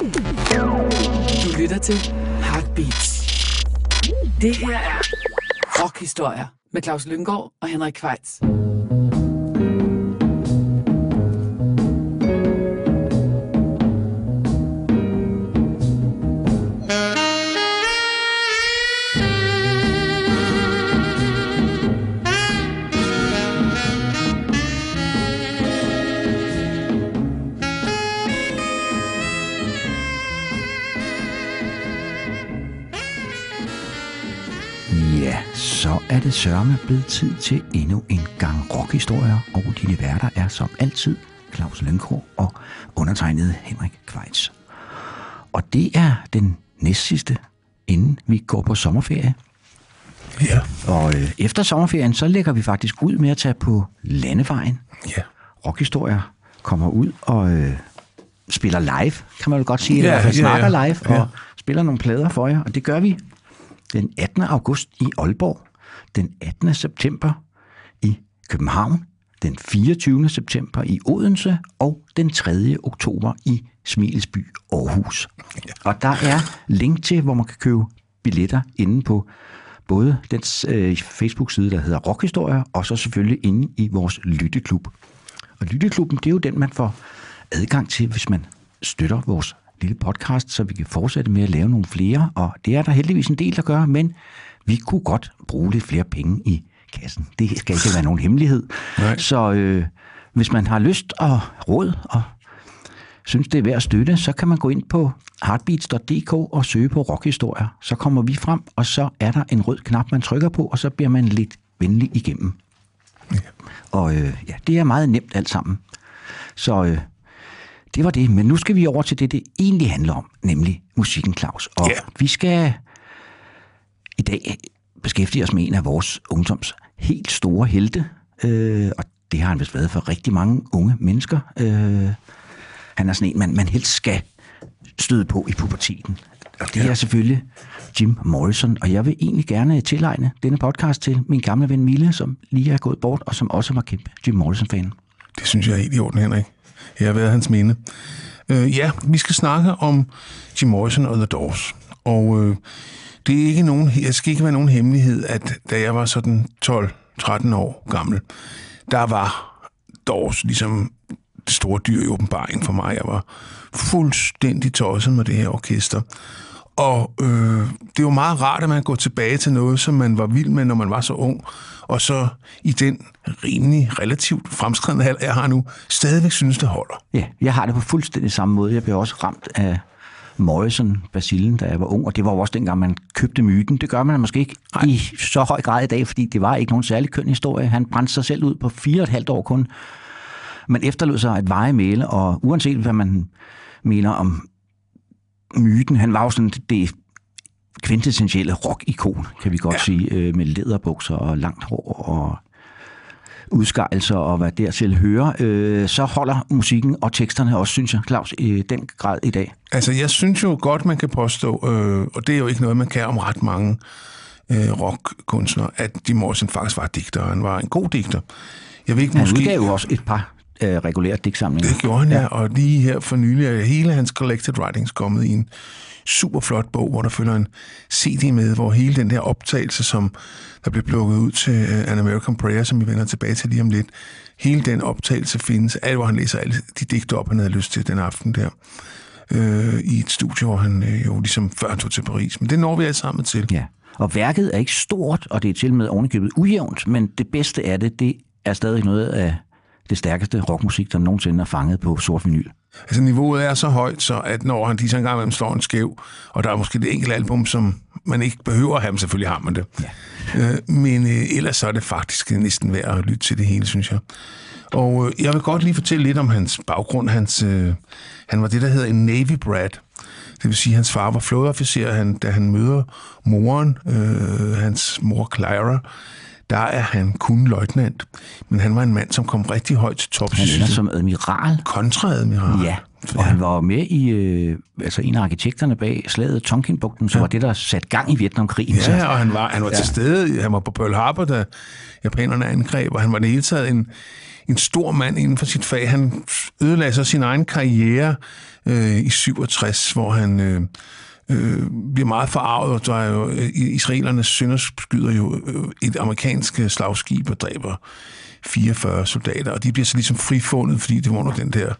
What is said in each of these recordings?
Du lytter til Heartbeats. Det her er Rockhistorier med Claus Lynggaard og Henrik Kvejts. Det sørme blevet tid til endnu en gang rockhistorier, og dine værter er som altid Claus Lønkro og undertegnet Henrik Kvejts. Og det er den næstsidste, inden vi går på sommerferie. Ja. Og øh, efter sommerferien, så lægger vi faktisk ud med at tage på landevejen. Ja. Rockhistorier kommer ud og øh, spiller live, kan man vel godt sige. Eller Ja, fald ja, snakker ja. live Ja. og spiller nogle plader for jer. Og det gør vi den 18. august i Aalborg, den 18. september i København, den 24. september i Odense og den 3. oktober i Smilesby, Aarhus. Og der er link til, hvor man kan købe billetter inde på både den øh, Facebook-side, der hedder Rockhistorier, og så selvfølgelig inde i vores lytteklub. Og lytteklubben, det er jo den, man får adgang til, hvis man støtter vores lille podcast, så vi kan fortsætte med at lave nogle flere. Og det er der heldigvis en del, der gør, men vi kunne godt bruge lidt flere penge i kassen. Det skal ikke være nogen hemmelighed. Nej. Så øh, hvis man har lyst og råd og synes, det er værd at støtte, så kan man gå ind på heartbeats.dk og søge på rockhistorier. Så kommer vi frem, og så er der en rød knap, man trykker på, og så bliver man lidt venlig igennem. Og øh, ja, det er meget nemt alt sammen. Så øh, det var det. Men nu skal vi over til det, det egentlig handler om, nemlig musikken, Claus. Og Ja. vi skal i dag beskæftige os med en af vores ungdoms helt store helte. Øh, og det har han vist været for rigtig mange unge mennesker. Øh, han er sådan en, man, man helst skal støde på i puberteten. Og det er selvfølgelig Jim Morrison. Og jeg vil egentlig gerne tilegne denne podcast til min gamle ven Mille, som lige er gået bort, og som også var kæmpe Jim Morrison-fan. Det synes jeg er helt i orden, Henrik. Jeg har været hans minde. Øh, ja, vi skal snakke om Jim Morrison og The Doors. Og øh, det er ikke nogen, jeg skal ikke være nogen hemmelighed, at da jeg var sådan 12-13 år gammel, der var dog ligesom det store dyr i åbenbaring for mig. Jeg var fuldstændig tosset med det her orkester. Og øh, det var meget rart, at man går tilbage til noget, som man var vild med, når man var så ung, og så i den rimelig relativt fremskridende alder, jeg har nu, stadigvæk synes, det holder. Ja, jeg har det på fuldstændig samme måde. Jeg bliver også ramt af morrison basillen da jeg var ung, og det var jo også dengang, man købte myten. Det gør man måske ikke Ej. i så høj grad i dag, fordi det var ikke nogen særlig køn historie. Han brændte sig selv ud på fire og et halvt år kun, men efterlod sig et veje male, og uanset hvad man mener om myten, han var jo sådan det kvintessentielle rock-ikon, kan vi godt ja. sige, øh, med læderbukser og langt hår og udskejelser og hvad dertil hører, øh, så holder musikken og teksterne også, synes jeg, Claus, i den grad i dag. Altså, jeg synes jo godt, man kan påstå, øh, og det er jo ikke noget, man kan om ret mange øh, rockkunstnere, at Jim Morrison faktisk var digter. Han var en god digter. Jeg ved ikke, Han måske... udgav jo også et par øh, regulære digtsamlinger. Det gjorde han, ja. Og lige her for nylig er hele hans collected writings kommet i en super flot bog, hvor der følger en CD med, hvor hele den der optagelse, som der blev plukket ud til øh, An American Prayer, som vi vender tilbage til lige om lidt, hele den optagelse findes, alt hvor han læser alle de digte op, han havde lyst til den aften der, øh, i et studie, hvor han øh, jo ligesom før tog til Paris. Men det når vi alle sammen til. Ja. Og værket er ikke stort, og det er til med ovenikøbet ujævnt, men det bedste af det, det er stadig noget af det stærkeste rockmusik, der nogensinde er fanget på sort vinyl. Altså niveauet er så højt, så at når han lige så en gang imellem slår en skæv, og der er måske et enkelt album, som man ikke behøver at have, men selvfølgelig har man det. Ja. Øh, men øh, ellers så er det faktisk næsten værd at lytte til det hele, synes jeg. Og øh, jeg vil godt lige fortælle lidt om hans baggrund. Hans, øh, han var det, der hedder en Navy Brat. Det vil sige, at hans far var flådeofficer, han, da han møder moren, øh, hans mor Clara, der er han kun løjtnant. Men han var en mand, som kom rigtig højt til tops. Han ender som admiral. Kontraadmiral. Ja. Og han var med i, øh, altså en af arkitekterne bag slaget Tonkinbugten, som ja. var det, der satte gang i Vietnamkrigen. Så- Ja, og han var, han var ja. til stede. Han var på Pearl Harbor, da japanerne angreb, og han var det hele taget en, en stor mand inden for sit fag. Han ødelagde så sin egen karriere øh, i 67, hvor han øh, øh, bliver meget forarvet, og der er jo, øh, israelernes sønder skyder jo øh, et amerikansk slagskib og dræber 44 soldater, og de bliver så ligesom frifundet, fordi det var under den der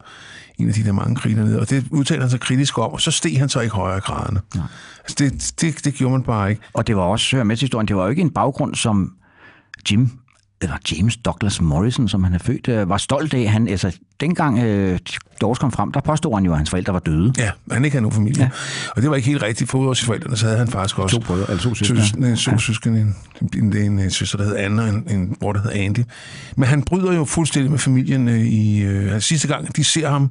en af de der mange krige dernede, og det udtaler han sig kritisk om, og så steg han så ikke højere graderne. Ja. Altså det, det, det gjorde man bare ikke. Og det var også, hør med historien, det var jo ikke en baggrund, som Jim eller James Douglas Morrison, som han er født, øh, var stolt af. Han, altså, dengang øh, Doors kom frem, der påstod han jo, at hans forældre var døde. Ja, han ikke havde nogen familie. Ja. Og det var ikke helt rigtigt. For udover sine forældre, så havde han faktisk også To brødre, eller to søskende. søs- nej, to søskende. En, en, en, en søster, der hed Anna, og en, en bror, der hed Andy. Men han bryder jo fuldstændig med familien øh, i... Øh, altså, sidste gang, de ser ham,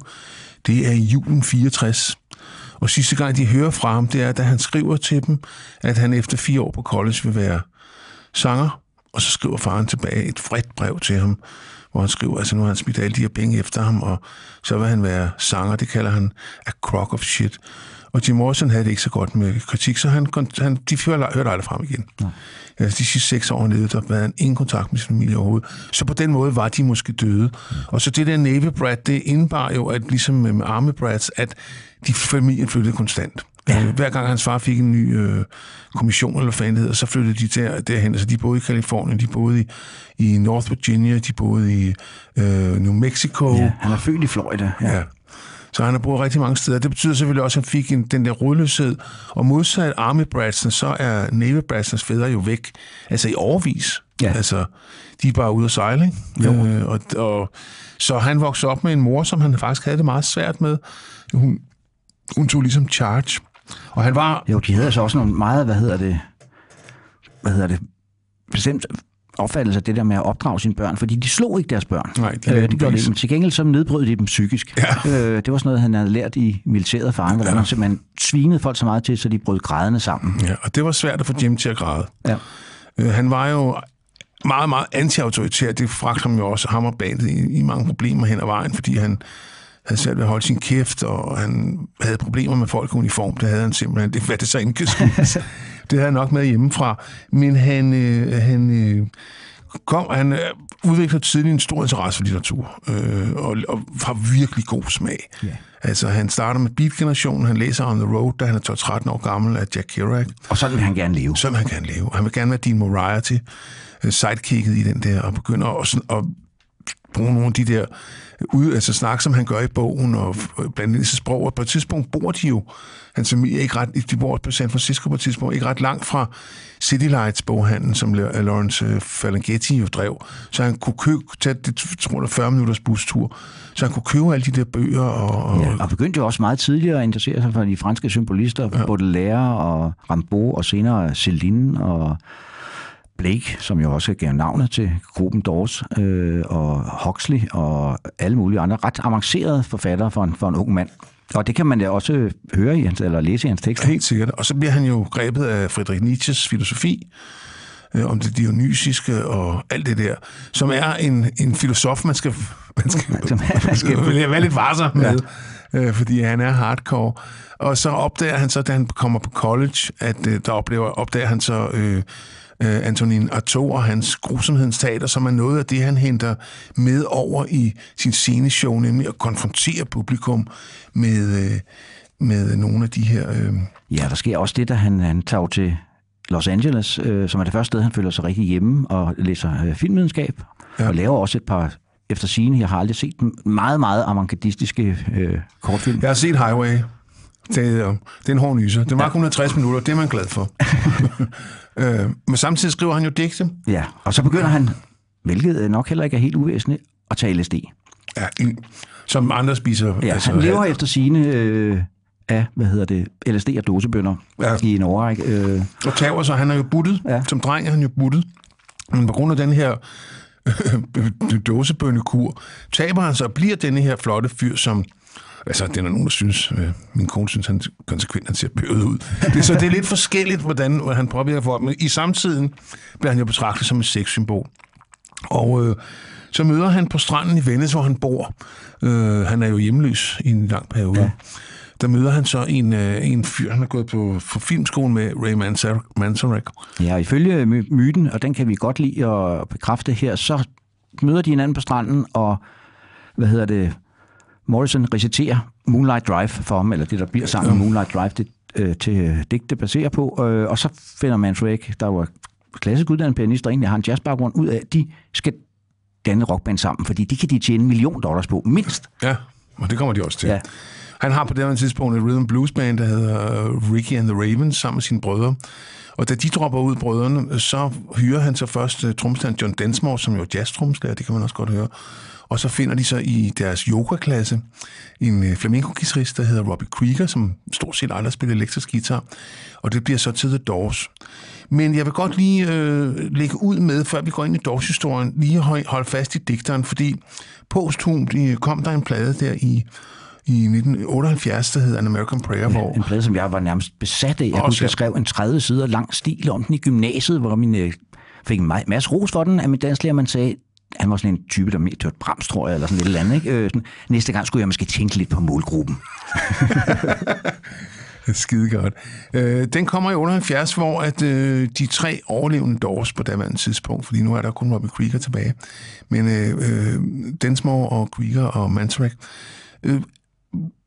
det er i julen 64. Og sidste gang, de hører fra ham, det er, da han skriver til dem, at han efter fire år på college vil være sanger. Og så skriver faren tilbage et vredt brev til ham, hvor han skriver, altså nu har han smidt alle de her penge efter ham, og så vil han være sanger. Det kalder han a crock of shit. Og Jim Morrison havde det ikke så godt med kritik, så han, han, de hørte aldrig frem igen. Ja. Altså, de sidste seks år nede, der havde han ingen kontakt med sin familie overhovedet. Så på den måde var de måske døde. Og så det der Navy Brat, det indebar jo, at ligesom med Army Brats, at de familien flyttede konstant. Ja. Hver gang hans far fik en ny øh, kommission, eller hvad fanden hedder, så flyttede de der, derhen. Altså, de boede i Kalifornien, de boede i, i North Virginia, de boede i øh, New Mexico. Ja, han er født i Florida. Ja. Ja. Så han har boet rigtig mange steder. Det betyder selvfølgelig også, at han fik en, den der rodløshed. Og modsat Army Bradsen, så er Navy Bradsens fædre jo væk. Altså i overvis. Ja. Altså, de er bare ude at sejle, ikke? Jo. Øh, og, og, så han voksede op med en mor, som han faktisk havde det meget svært med. Hun, hun tog ligesom charge. Og han var... Jo, de havde så også nogle meget, hvad hedder det, hvad hedder det, bestemt opfattelse af det der med at opdrage sine børn, fordi de slog ikke deres børn. Nej, de lagde øh, det gjorde de ikke. Men til gengæld så nedbrød de dem psykisk. Ja. Øh, det var sådan noget, han havde lært i militæret faren, hvordan Ja. man simpelthen svinede folk så meget til, så de brød grædende sammen. Ja, og det var svært at få Jim til at græde. Ja. Øh, han var jo meget, meget anti-autoritær. Det fragte ham jo også ham og bandet i, i mange problemer hen ad vejen, fordi han havde svært ved at holde sin kæft, og han havde problemer med folk i uniform. Det havde han simpelthen. Det, hvad det så ikke det havde han nok med hjemmefra. Men han, øh, han øh, kom, han øh, udviklede tidligt en stor interesse for litteratur, øh, og, og har virkelig god smag. Ja. Altså, han starter med Beat-generationen, han læser On the Road, da han er 12-13 år gammel af Jack Kerouac. Og sådan vil han gerne leve. Så vil han gerne leve. Han vil gerne være Dean Moriarty, øh, sidekicket i den der, og begynder at, sådan- at bruge nogle af de der ud, altså snak, som han gør i bogen, og blandt andet sprog. Og på et tidspunkt bor de jo, hans familie ikke ret, de bor på San Francisco på et tidspunkt, ikke ret langt fra City Lights boghandlen, som La- Lawrence øh, Ferlinghetti jo drev. Så han kunne købe, tage det, tror jeg, 40 minutters bustur. Så han kunne købe alle de der bøger, og, og Ja, og begyndte jo også meget tidligere at interessere sig for de franske symbolister, ja. Baudelaire og Rimbaud, og senere Céline og Blake, som jo også gav navnet til gruppen Doors, øh, og Huxley og alle mulige andre ret avancerede forfattere for en, for en ung mand. Og det kan man da også høre i hans, eller læse i hans tekster. Helt sikkert. Og så bliver han jo grebet af Friedrich Nietzsches filosofi, øh, om det dionysiske og alt det der, som er en, en filosof, man skal, man skal, man skal være lidt varsom med, ja. øh, fordi han er hardcore. Og så opdager han så, da han kommer på college, at øh, der oplever, opdager han så øh, øh, Antonin Artaud og hans grusomhedens teater, som er noget af det, han henter med over i sin sceneshow, nemlig at konfrontere publikum med, øh, med nogle af de her... Øh, Ja, der sker også det, da han, han tager til Los Angeles, øh, som er det første sted, han føler sig rigtig hjemme, og læser øh, filmvidenskab, ja. og laver også et par, efter sine, jeg har aldrig set dem, meget, meget avantgardistiske øh, kortfilm. Jeg har set Highway. Det, er, det er en hård nyser. Det var kun 160 minutter. Det er man glad for. øh, men samtidig skriver han jo digte. Ja, og så begynder han, hvilket nok heller ikke er helt uvæsentligt, at tage LSD. Ja, en, som andre spiser. Ja, altså, han lever efter sine øh, af, hvad hedder det, LSD og dosebønder Ja. ja. i en overrække. Øh, Og tager så, han er jo buttet. Ja. Ja. Som dreng er han jo buttet. Men på grund af den her øh, dåsebønnekur, taber han sig og bliver denne her flotte fyr, som Altså, det er der nogen, der synes, øh, min kone synes, han konsekvent han ser bøvet ud. Det, så det er lidt forskelligt, hvordan, hvordan han påvirker folk. Men i samtiden bliver han jo betragtet som et sexsymbol. Og øh, Så møder han på stranden i Venice, hvor han bor. Øh, han er jo hjemløs i en lang periode. Ja. Der møder han så en, øh, en fyr, han har gået på, på filmskolen med, Ray Manzarek. Ja, ifølge my- myten, og den kan vi godt lide at bekræfte her, så møder de hinanden på stranden, og hvad hedder det, Morrison reciterer Moonlight Drive for ham, eller det, der bliver sammen med Moonlight Drive, det, øh, til digte baserer på, øh, og så finder Manzarek, der var klassisk uddannet pianist, og egentlig har en jazzbaggrund, ud af, at de skal danne rockband sammen, fordi de kan de tjene en million dollars på, mindst. Ja, og det kommer de også til. Ja. Han har på det her tidspunkt et rhythm blues band, der hedder Ricky and the Ravens, sammen med sine brødre. Og da de dropper ud, brødrene, så hyrer han så først uh, tromslæren John Densmore, som jo er jazz-tromslærer, det kan man også godt høre. Og så finder de så i deres yoga-klasse en uh, flamenco der hedder Robbie Krieger, som stort set aldrig spiller elektrisk guitar. Og det bliver så til The Doors. Men jeg vil godt lige øh, lægge ud med, før vi går ind i Doors-historien, lige holde fast i digteren, fordi posthumt kom der en plade der i i 1978, der hed An American Prayer, ja, hvor... En plade, som jeg var nærmest besat af. Jeg husker, jeg skrev en 30 sider lang stil om den i gymnasiet, hvor min øh, fik en masse ros for den af min danslærer, man sagde, han var sådan en type, der mere tørt brams, tror jeg, eller sådan et eller andet. Ikke? Øh, sådan, næste gang skulle jeg måske tænke lidt på målgruppen. Skide godt. Øh, den kommer i 78, hvor at øh, de tre overlevende Doors på daværende tidspunkt, fordi nu er der kun Robbie Krieger tilbage, men øh, øh, Densmore og Krieger og Mantarek, øh,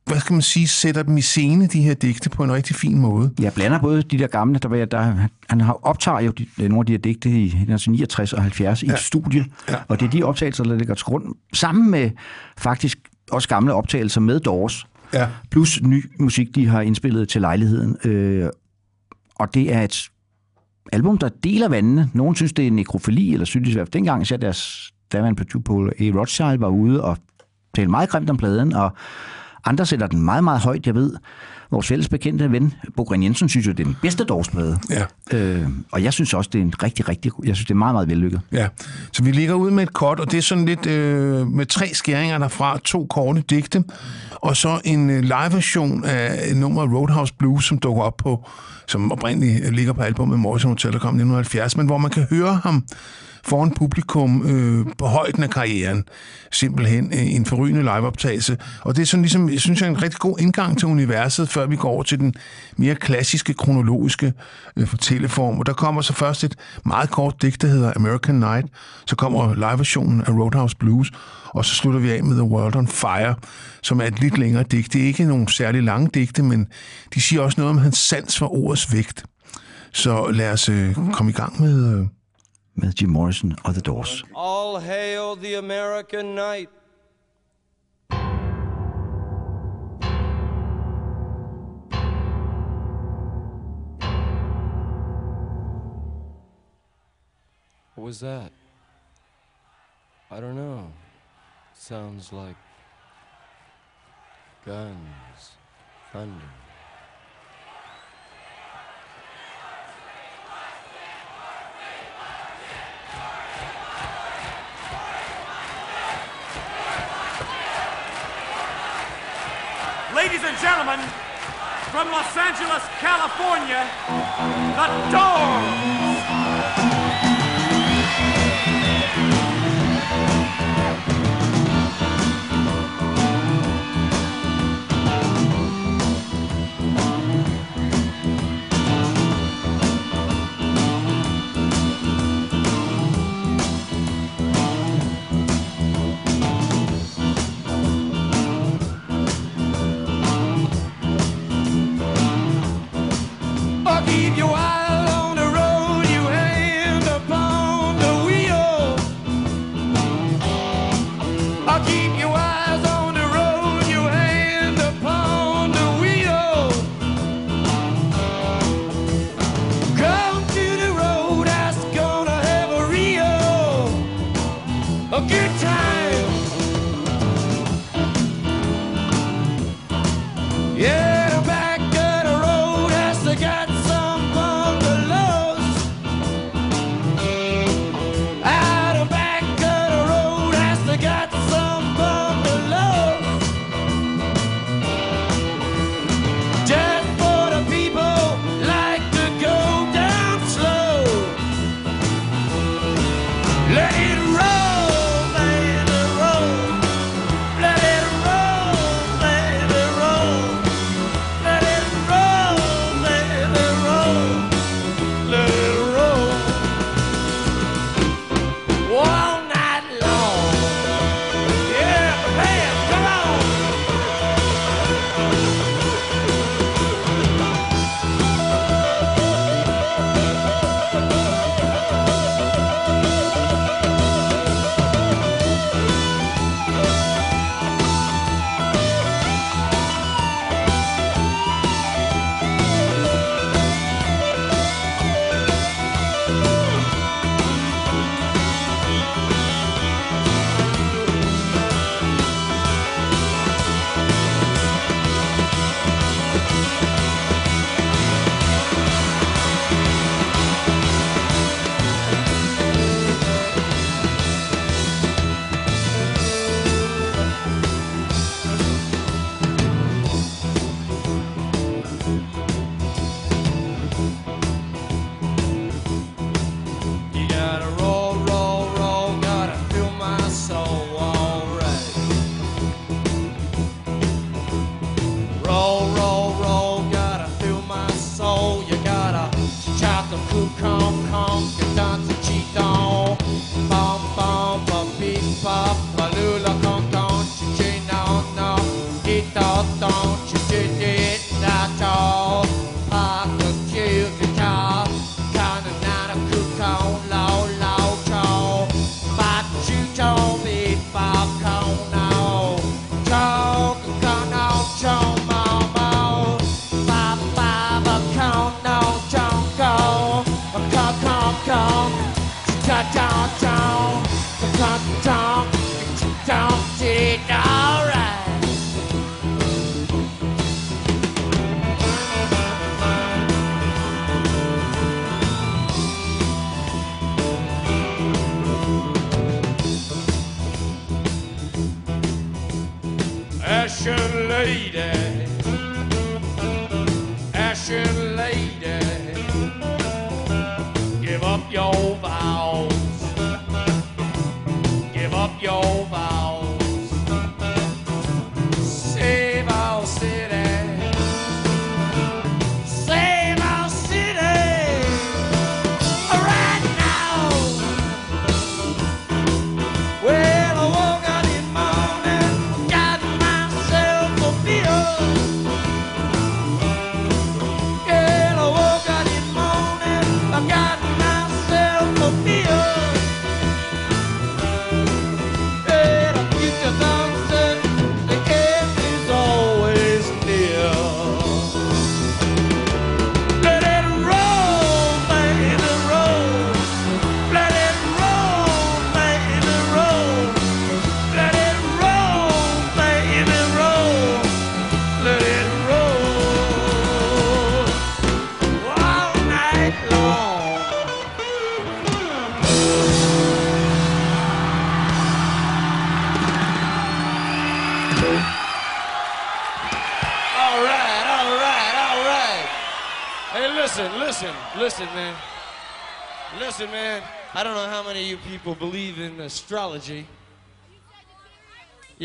hvad skal man sige, sætter dem i scene, de her digte, på en rigtig fin måde. Jeg blander både de der gamle, der, var, der han har optager jo de, nogle af de her digte i 1969 og 70 ja. i et studie, ja. og det er de optagelser, der ligger til grund, sammen med faktisk også gamle optagelser med Doors, ja. plus ny musik, de har indspillet til lejligheden. Øh, og det er et album, der deler vandene. Nogle synes, det er nekrofili, eller synes det dengang, så deres daværende producer Paul A. Rothschild var ude og talte meget grimt om pladen, og andre sætter den meget, meget højt. Jeg ved, vores fælles bekendte ven, Bogren Jensen, synes jo, det er den bedste dårsplade. Ja. Øh, og jeg synes også, det er en rigtig, rigtig... Jeg synes, det er meget, meget vellykket. Ja, så vi ligger ud med et kort, og det er sådan lidt øh, med tre skæringer derfra, to korte digte, og så en øh, live-version af nummer Roadhouse Blues, som dukker op på, som oprindeligt ligger på albumet Morrison Hotel, der kom i 1970, men hvor man kan høre ham foran publikum øh, på højden af karrieren. Simpelthen øh, en forrygende liveoptagelse. Og det er sådan ligesom, jeg synes, jeg er en rigtig god indgang til universet, før vi går over til den mere klassiske, kronologiske øh, fortælleform. Og der kommer så først et meget kort digt, der hedder American Night. Så kommer live-versionen af Roadhouse Blues. Og så slutter vi af med The World on Fire, som er et lidt længere digt. Det er ikke nogen særlig lange digte, men de siger også noget om hans sans for ordets vægt. Så lad os øh, komme i gang med... Øh med Jim Morrison og The Doors. All hail the American night. What was that? I don't know. Sounds like guns, thunder. Ladies and gentlemen, from Los Angeles, California, the Doors.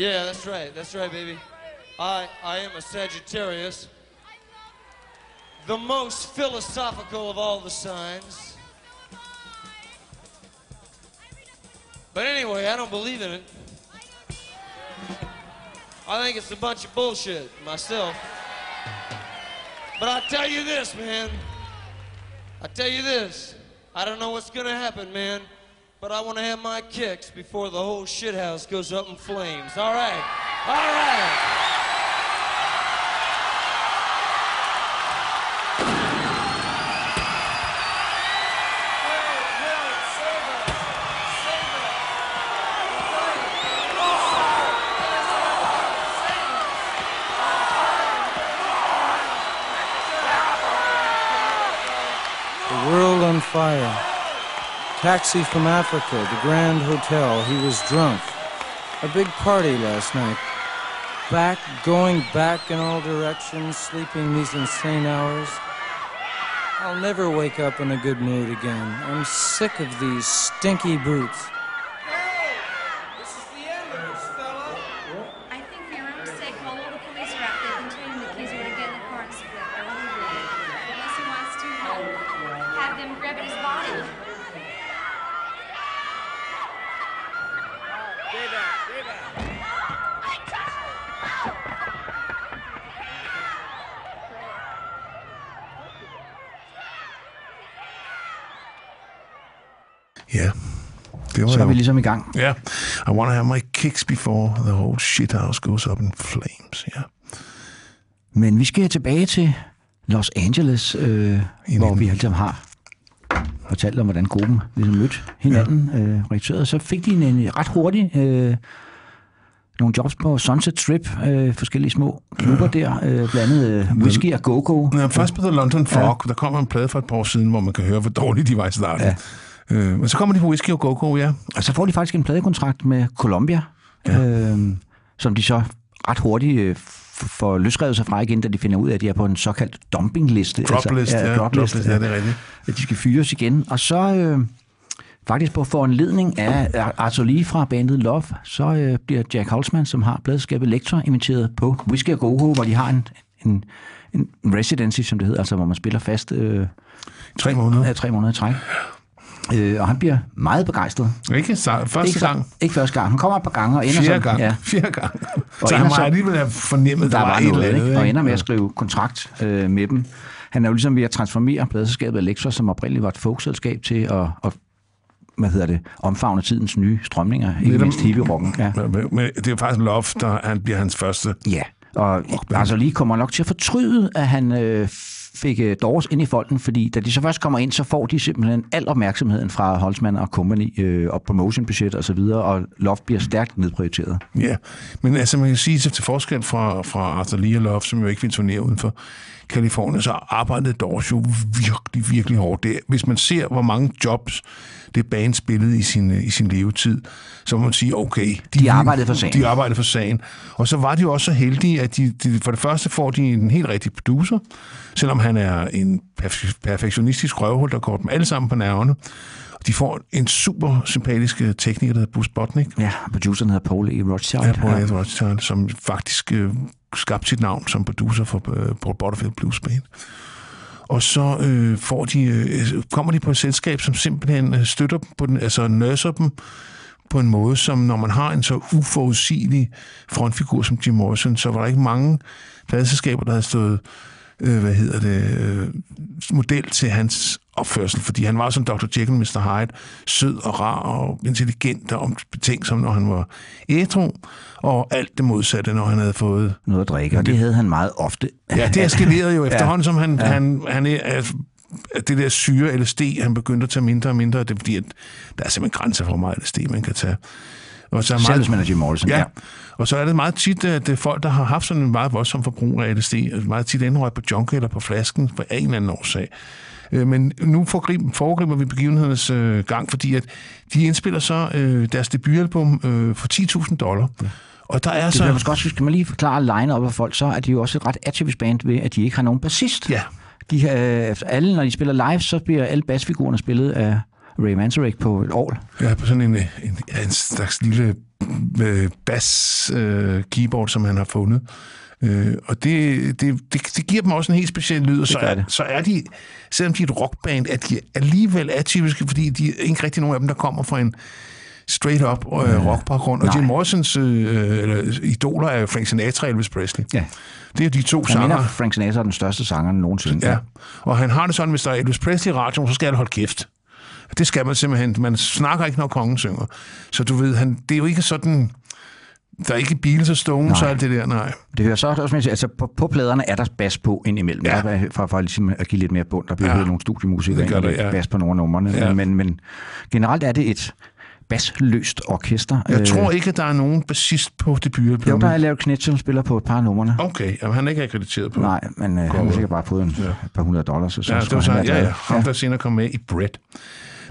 Yeah, that's right. That's right, baby. I I am a Sagittarius. The most philosophical of all the signs. But anyway, I don't believe in it. I think it's a bunch of bullshit myself. But I tell you this, man. I tell you this. I don't know what's gonna happen, man. But I want to have my kicks before the whole shithouse goes up in flames. All right. All right. The world on fire. Taxi from Africa, the Grand Hotel. He was drunk. A big party last night. Back, going back in all directions, sleeping these insane hours. I'll never wake up in a good mood again. I'm sick of these stinky boots. Det var Så er jo- vi ligesom i gang. Ja, I want to have my kicks before the whole shithouse goes up in flames. Ja. Men vi skal tilbage til Los Angeles, øh, hvor vi altid har fortalt om, hvordan gruppen ligesom mødte hinanden, ja. øh, rekrutterede. Så fik de en, en ret hurtig øh, nogle jobs på Sunset Strip, øh, forskellige små klubber der, øh, blandt andet øh, Whisky og Go-Go. Ja, først på The London Fog, ja. der kommer en plade for et par år siden, hvor man kan høre, hvor dårligt de var i starten. Ja. Øh, men så kommer de på Whisky og Go-Go, ja. Og så får de faktisk en pladekontrakt med Columbia, ja. øh, som de så ret hurtigt øh, får løsrevet sig fra igen, da de finder ud af, at de er på en såkaldt dumpingliste. Droplist, ja, dropliste, droplist, ja, det er rigtigt. At de skal fyres igen. Og så øh, faktisk på foranledning af Arthur Lee fra bandet Love, så øh, bliver Jack Holzman, som har pladeskabet Lektor, inviteret på Whisky og Go-Go, hvor de har en, en, en residency, som det hedder, altså hvor man spiller fast øh, Tre måneder. ja, tre måneder i træk. Øh, og han bliver meget begejstret. Ikke så, første ikke, gang. Ikke første gang. Han kommer et par gange og ender Fjerde så, gang. Ja, Fjerde gang. Og så han må alligevel have fornemmet, der der, var et noget, eller andet. ikke? og ender med at skrive kontrakt øh, med dem. Han er jo ligesom ved at transformere pladselskabet Elektra, som oprindeligt var et folkselskab, til at, at hvad hedder det, omfavne tidens nye strømninger, ikke Netop- mindst hippie-rocken. Ja. Men, det er faktisk Love, der han bliver hans første. ja. Og altså lige kommer nok til at fortryde, at han øh, fik øh, Doors ind i folden, fordi da de så først kommer ind, så får de simpelthen al opmærksomheden fra Holtzmann og Company øh, og promotionbudget og så videre, og Loft bliver stærkt nedprioriteret. Ja, men altså man kan sige, at til forskel fra, fra Arthur Lee og Love, som jo ikke vil turnere udenfor, Kalifornien, så arbejdede Doors jo virkelig, virkelig hårdt. Det, hvis man ser, hvor mange jobs det band spillede i sin, i sin levetid, så må man sige, okay. De arbejdede for sagen. De arbejdede for sagen. Og så var de jo også så heldige, at de, de, for det første får de en helt rigtig producer, selvom han er en perf- perfektionistisk røvhul, der går dem alle sammen på nerverne. De får en super sympatisk øh, tekniker, der hedder Bruce Botnick. Ja, produceren hedder Paul E. Rothschild. Ja, Paul E. Rothschild, som faktisk skabt sit navn som producer for øh, Paul Butterfield Blues Band. Og så øh, får de, øh, kommer de på et selskab, som simpelthen øh, støtter dem, på den, altså nurser dem på en måde, som når man har en så uforudsigelig frontfigur som Jim Morrison, så var der ikke mange pladselskaber, der havde stået øh, hvad hedder det, øh, model til hans opførsel, fordi han var som Dr. Jekyll Mr. Hyde, sød og rar og intelligent og betænksom, når han var ædru, og alt det modsatte, når han havde fået... Noget at drikke, og det havde han meget ofte. Ja, det eskalerede jo efterhånden, som han, ja. han, han er, altså, det der syre LSD, han begyndte at tage mindre og mindre, det er fordi, at der er simpelthen grænser for, hvor meget LSD man kan tage. Og så er meget, Selv Jim Morrison, ja. ja. Og så er det meget tit, at det er folk, der har haft sådan en meget voldsom forbrug af LSD, meget tit indrøget på junk eller på flasken for en eller anden årsag. Øh, Men nu foregriber vi begivenhedernes øh, gang, fordi at de indspiller så øh, deres debutalbum øh, for 10.000 dollar. Ja. Og der er det så... Det måske også, skal man lige forklare line op af folk, så er de jo også et ret atypisk band ved, at de ikke har nogen bassist. Ja. De, øh, alle, når de spiller live, så bliver alle bassfigurerne spillet af Ray Manzarek på et år. Ja, på sådan en, en, en slags lille øh, bass-keyboard, øh, som han har fundet. Øh, og det, det, det, det giver dem også en helt speciel lyd, og så er, så er de, selvom de er et rockband, er de alligevel atypiske, fordi de er ikke rigtig nogen af dem, der kommer fra en straight up øh, rockbaggrund. Og Jim Morrisons øh, eller, idoler er Frank Sinatra og Elvis Presley. Ja. Det er de to Han sanger. mener, Frank Sinatra er den største sanger nogensinde. Ja, og han har det sådan, hvis der er Elvis Presley i radioen, så skal han holde kæft. Det skal man simpelthen. Man snakker ikke, når kongen synger. Så du ved, han, det er jo ikke sådan... Der er ikke Beatles og Stones og alt det der, nej. Det hører så også med, altså på, på pladerne er der bas på indimellem, Ja. der, er- for, for ligesom at give lidt mere bund. Der bliver Ja. nogle studiemusikere Det ind, og der, ja. bas på nogle af numrene. Ja. Men, men generelt er det et basløst orkester. Jeg Øh, tror ikke, at der er nogen bassist på Jo, debutalbummet. der er lavet Knit, som spiller på et par af numrene. Okay, jamen, han er ikke akkrediteret på. Nej, men øh, han har sikkert bare fået en, ja. par hundrede dollars. Så, så Ja, det var så, han ja, ja, ham, der senere kom med i Bread.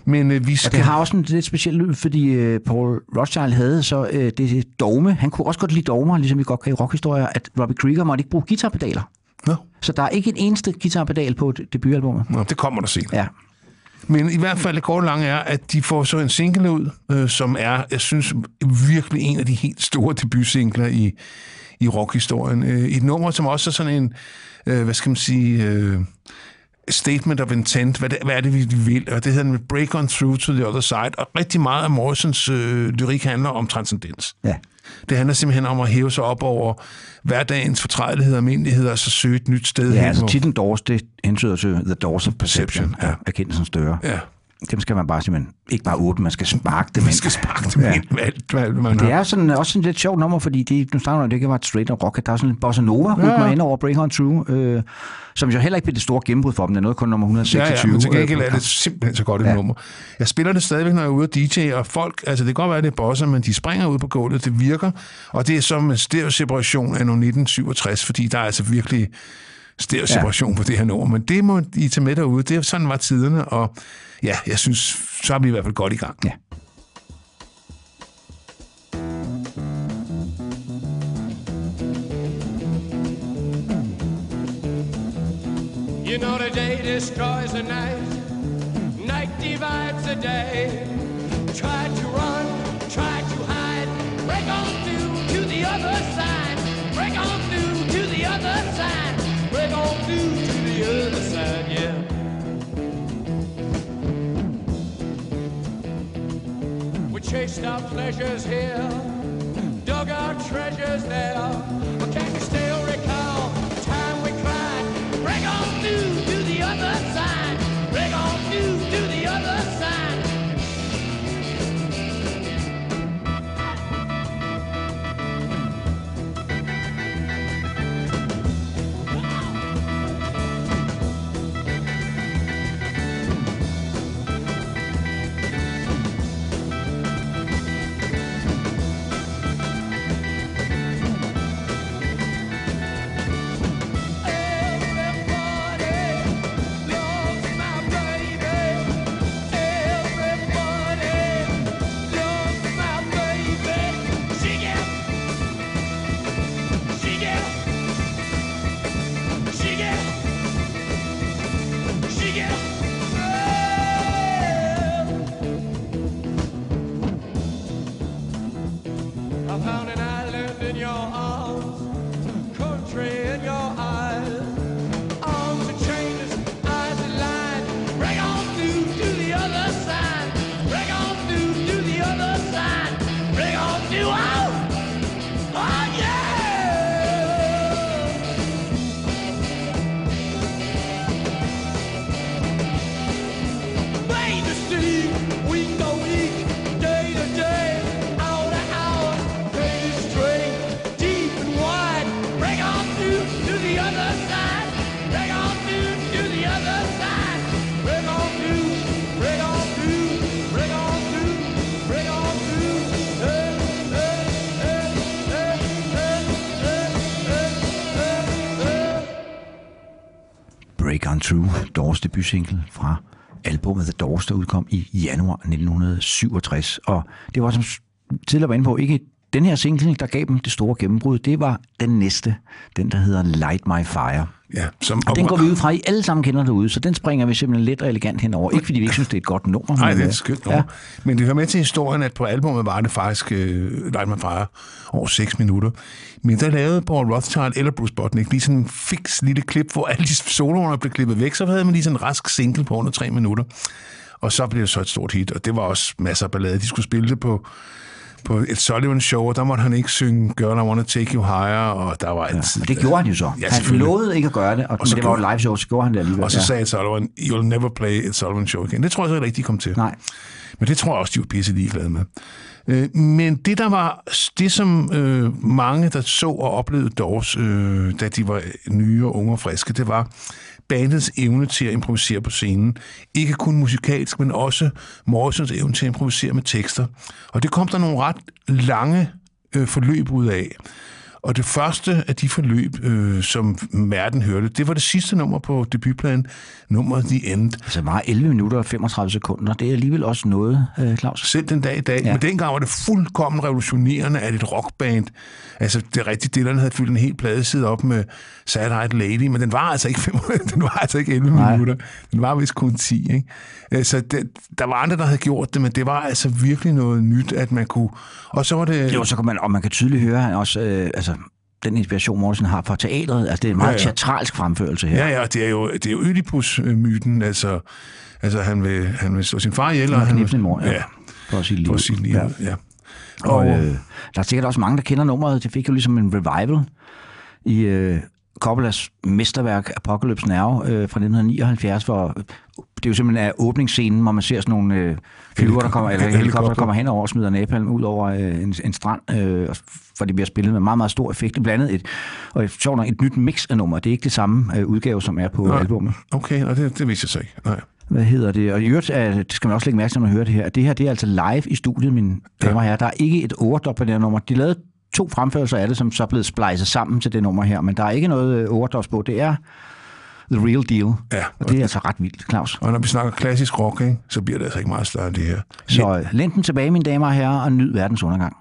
Men øh, vi Og skal... det har også en lidt speciel lyd, fordi øh, Paul Rothschild havde så øh, det dogme. Han kunne også godt lide dogmer, ligesom vi godt kan i rockhistorier, at Robbie Krieger måtte ikke bruge guitarpedaler. Nå, Så der er ikke en eneste guitarpedal på det- debutalbummet. nå, det kommer der senere. Ja. Men i hvert fald det korte lange er, at de får så en single ud, øh, som er, jeg synes, virkelig en af de helt store debutsingler i, i rockhistorien. Øh, et nummer, som også er sådan en, øh, hvad skal man sige, øh, statement of intent. Hvad, det, hvad er det, vi vil? Og det hedder den Break on Through to the Other Side. Og rigtig meget af Morrisons øh, lyrik handler om transcendens. Ja. Det handler simpelthen om at hæve sig op over hverdagens fortrædelighed og almindeligheder, og så søge et nyt sted Ja, altså titlen Doors, det hentyder til The Doors of Perception, Perception, ja. erkendelsens døre. Ja, Dem skal man bare simpelthen ikke bare åbne, man skal sparke dem man skal sparke dem Ja. ind med alt, hvad man Det er sådan, også sådan et lidt sjovt nummer, fordi det, nu snakker om, det ikke var et straight up rock. Der er sådan en bossa nova rytmer Ja. ind over Break On Through, øh, som jo heller ikke blev det store gennembrud for dem. Det er noget kun nummer 126. Ja, ja, men til gengæld øh, er det simpelthen så godt et ja. Nummer. Jeg spiller det stadigvæk, når jeg er ude og DJ, og folk, altså det kan godt være, det er bosser, men de springer ud på gulvet, det virker, og det er som en stereo-separation af nogle 1967, fordi der er altså virkelig stereo-separation ja. på det her nummer, men det må I tage med derude, det er sådan var tiderne, og ja, jeg synes, så er vi i hvert fald godt i gang. Ja. You know the day destroys the night, night divides the day. Try to run, chased our pleasures here, dug our treasures there. But can you still recall Break On Doors debutsingle fra albumet The Doors, der udkom i januar 1967. Og det var som tidligere var inde på, ikke den her single, der gav dem det store gennembrud, det var den næste, den der hedder Light My Fire. Ja, som, Og den går vi ud fra, I alle sammen kender derude, så den springer vi simpelthen let og elegant henover. Ikke fordi vi ikke synes, det er et godt nummer. Nej, det er øh, et skønt nummer. Ja. Men det hører med til historien, at på albumet var det faktisk uh, Light My Fire over 6 minutter. Men der lavede Paul Rothschild eller Bruce Botnick lige sådan en fix lille klip, hvor alle de soloerne blev klippet væk. Så havde man lige sådan en rask single på under 3 minutter. Og så blev det så et stort hit, og det var også masser af ballade. De skulle spille det på på et Sullivan show, og der måtte han ikke synge Girl, I Wanna Take You Higher, og der var. Ja, og det gjorde han jo så. Ja, han lovede ikke at gøre det, og, Og så men det var jo live show, så gjorde han det alligevel. Og så ja. sagde Sullivan, you'll never play et Sullivan show igen. Det tror jeg så ikke rigtig, de kom til. Nej. Men det tror jeg også, de var pisse ligeglade med. Øh, Men det, der var, det som øh, mange, der så og oplevede Doors, øh, da de var nye og unge og friske, det var bandets evne til at improvisere på scenen. Ikke kun musikalsk, men også Morrisons evne til at improvisere med tekster. Og det kom der nogle ret lange øh, forløb ud af. Og det første af de forløb, øh, som Merten hørte, det var det sidste nummer på debutpladen, nummeret The End. Altså var 11 minutter og 35 sekunder. Det er alligevel også noget, øh, Claus. Selv den dag i dag. Ja. Men dengang var det fuldkommen revolutionerende, at et rockband, altså det rigtigt, Dylan havde fyldt en hel pladeside op med Eyed Lady, men den var altså ikke, fem, den var altså ikke 11 Nej. minutter. Den var vist kun 10, ikke? Øh, Så det, der var andre, der havde gjort det, men det var altså virkelig noget nyt, at man kunne... Og så var det... Jo, så kan man, og man kan tydeligt høre han også, øh, altså den inspiration, Mortensen har fra teatret. Altså, det er en meget Ja, ja, teatralsk fremførelse her. Ja, ja, det er jo, det er jo Ødipus-myten, altså, altså han, vil, han vil slå sin far ihjel, Og og han knipse vil, en mor, ja. ja, For sige liv. for sige livet, ja. ja. Og øh, der er sikkert også mange, der kender nummeret. Det fik jo ligesom en revival i øh, Coppolas mesterværk Apocalypse Now øh, fra 1979, hvor det er jo simpelthen er åbningsscenen, hvor man ser sådan nogle øh, flyver, der kommer, eller Helikopter. der kommer hen over og smider napalm ud over øh, en, en strand, øh, for det bliver spillet med meget, meget stor effekt. Blandt andet et, og et, sjovt nok, et nyt mix af nummer. Det er ikke det samme øh, udgave, som er på Nej. albumet. Okay, og det, det jeg så ikke. Nej. Hvad hedder det? Og i øvrigt, er, det skal man også lægge mærke til, når man hører det her. Det her, det er altså live i studiet, mine damer og herrer. Der er ikke et overdub på det her nummer. De lavede to fremførelser af det, som så er blevet splicet sammen til det nummer her, men der er ikke noget øh, overdubs på. Det er the real deal. Ja, Og det er altså ret vildt, Claus. Og når vi snakker klassisk rock, ikke, så bliver det altså ikke meget større end det her. Så øh, lænd den tilbage, mine damer og herrer, og nyd verdens undergang.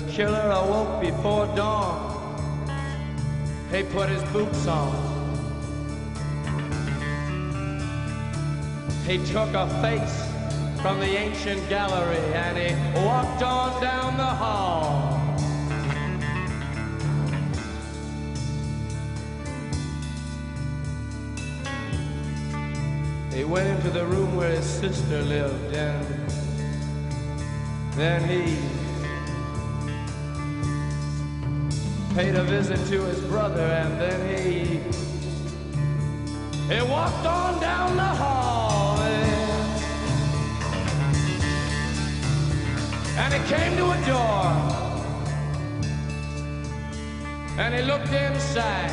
The killer awoke before dawn. He put his boots on. He took a face from the ancient gallery and he walked on down the hall. He went into the room where his sister lived and then he paid a visit to his brother and then he he walked on down the hall and, he came to a door. And he looked inside.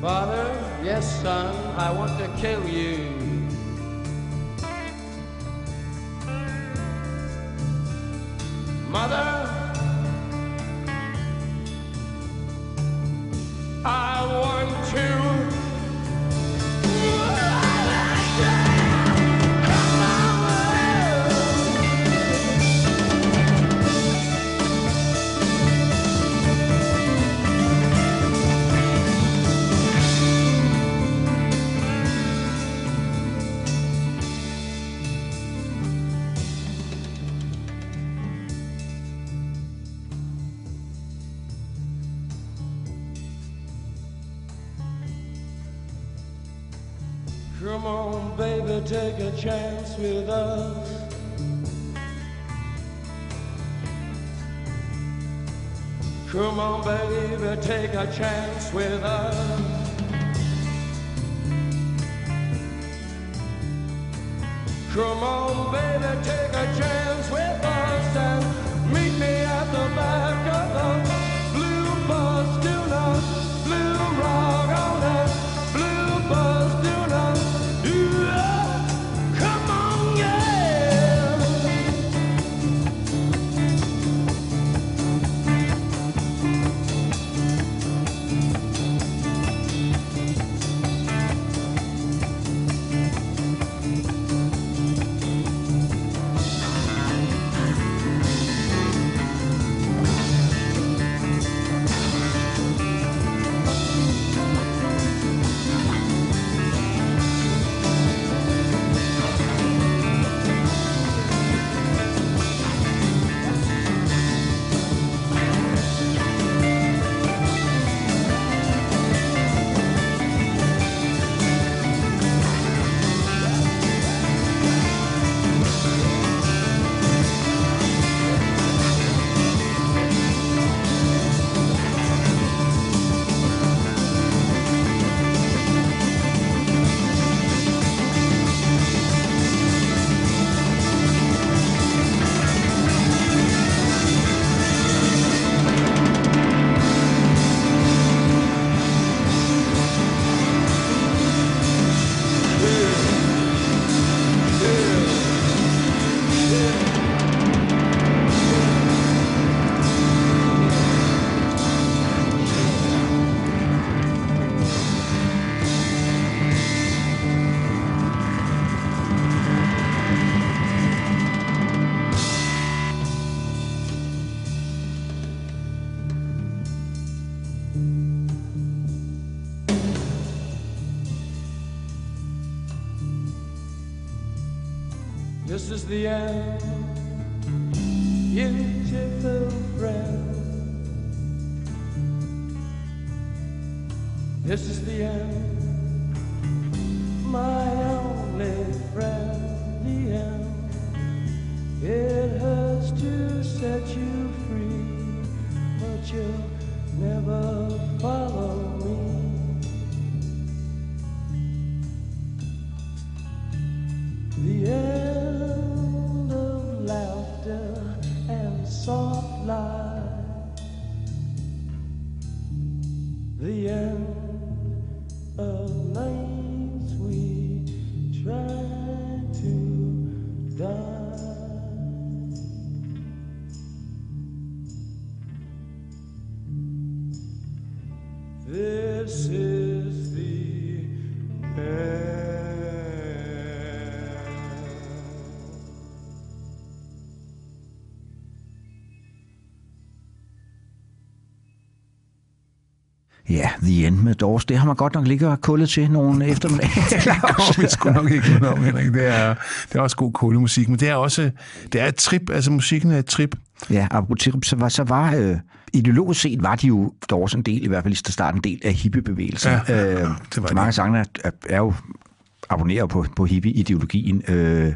Father, yes, son, I want to kill you. With us. This is the end, The End med Doors, det har man godt nok ligget og kullet til nogle eftermiddag. det kommer vi sgu nok ikke ud om, Henrik. Det er, det er også god kuldemusik, men det er også det er et trip, altså musikken er et trip. Ja, apropos trip, så var, så var øh, ideologisk set var de jo Doors en del, i hvert fald i starten, en del af hippiebevægelsen. Ja, øh, det var så mange de. af sangene er, er, er jo abonnerer på, på hippie-ideologien. Øh,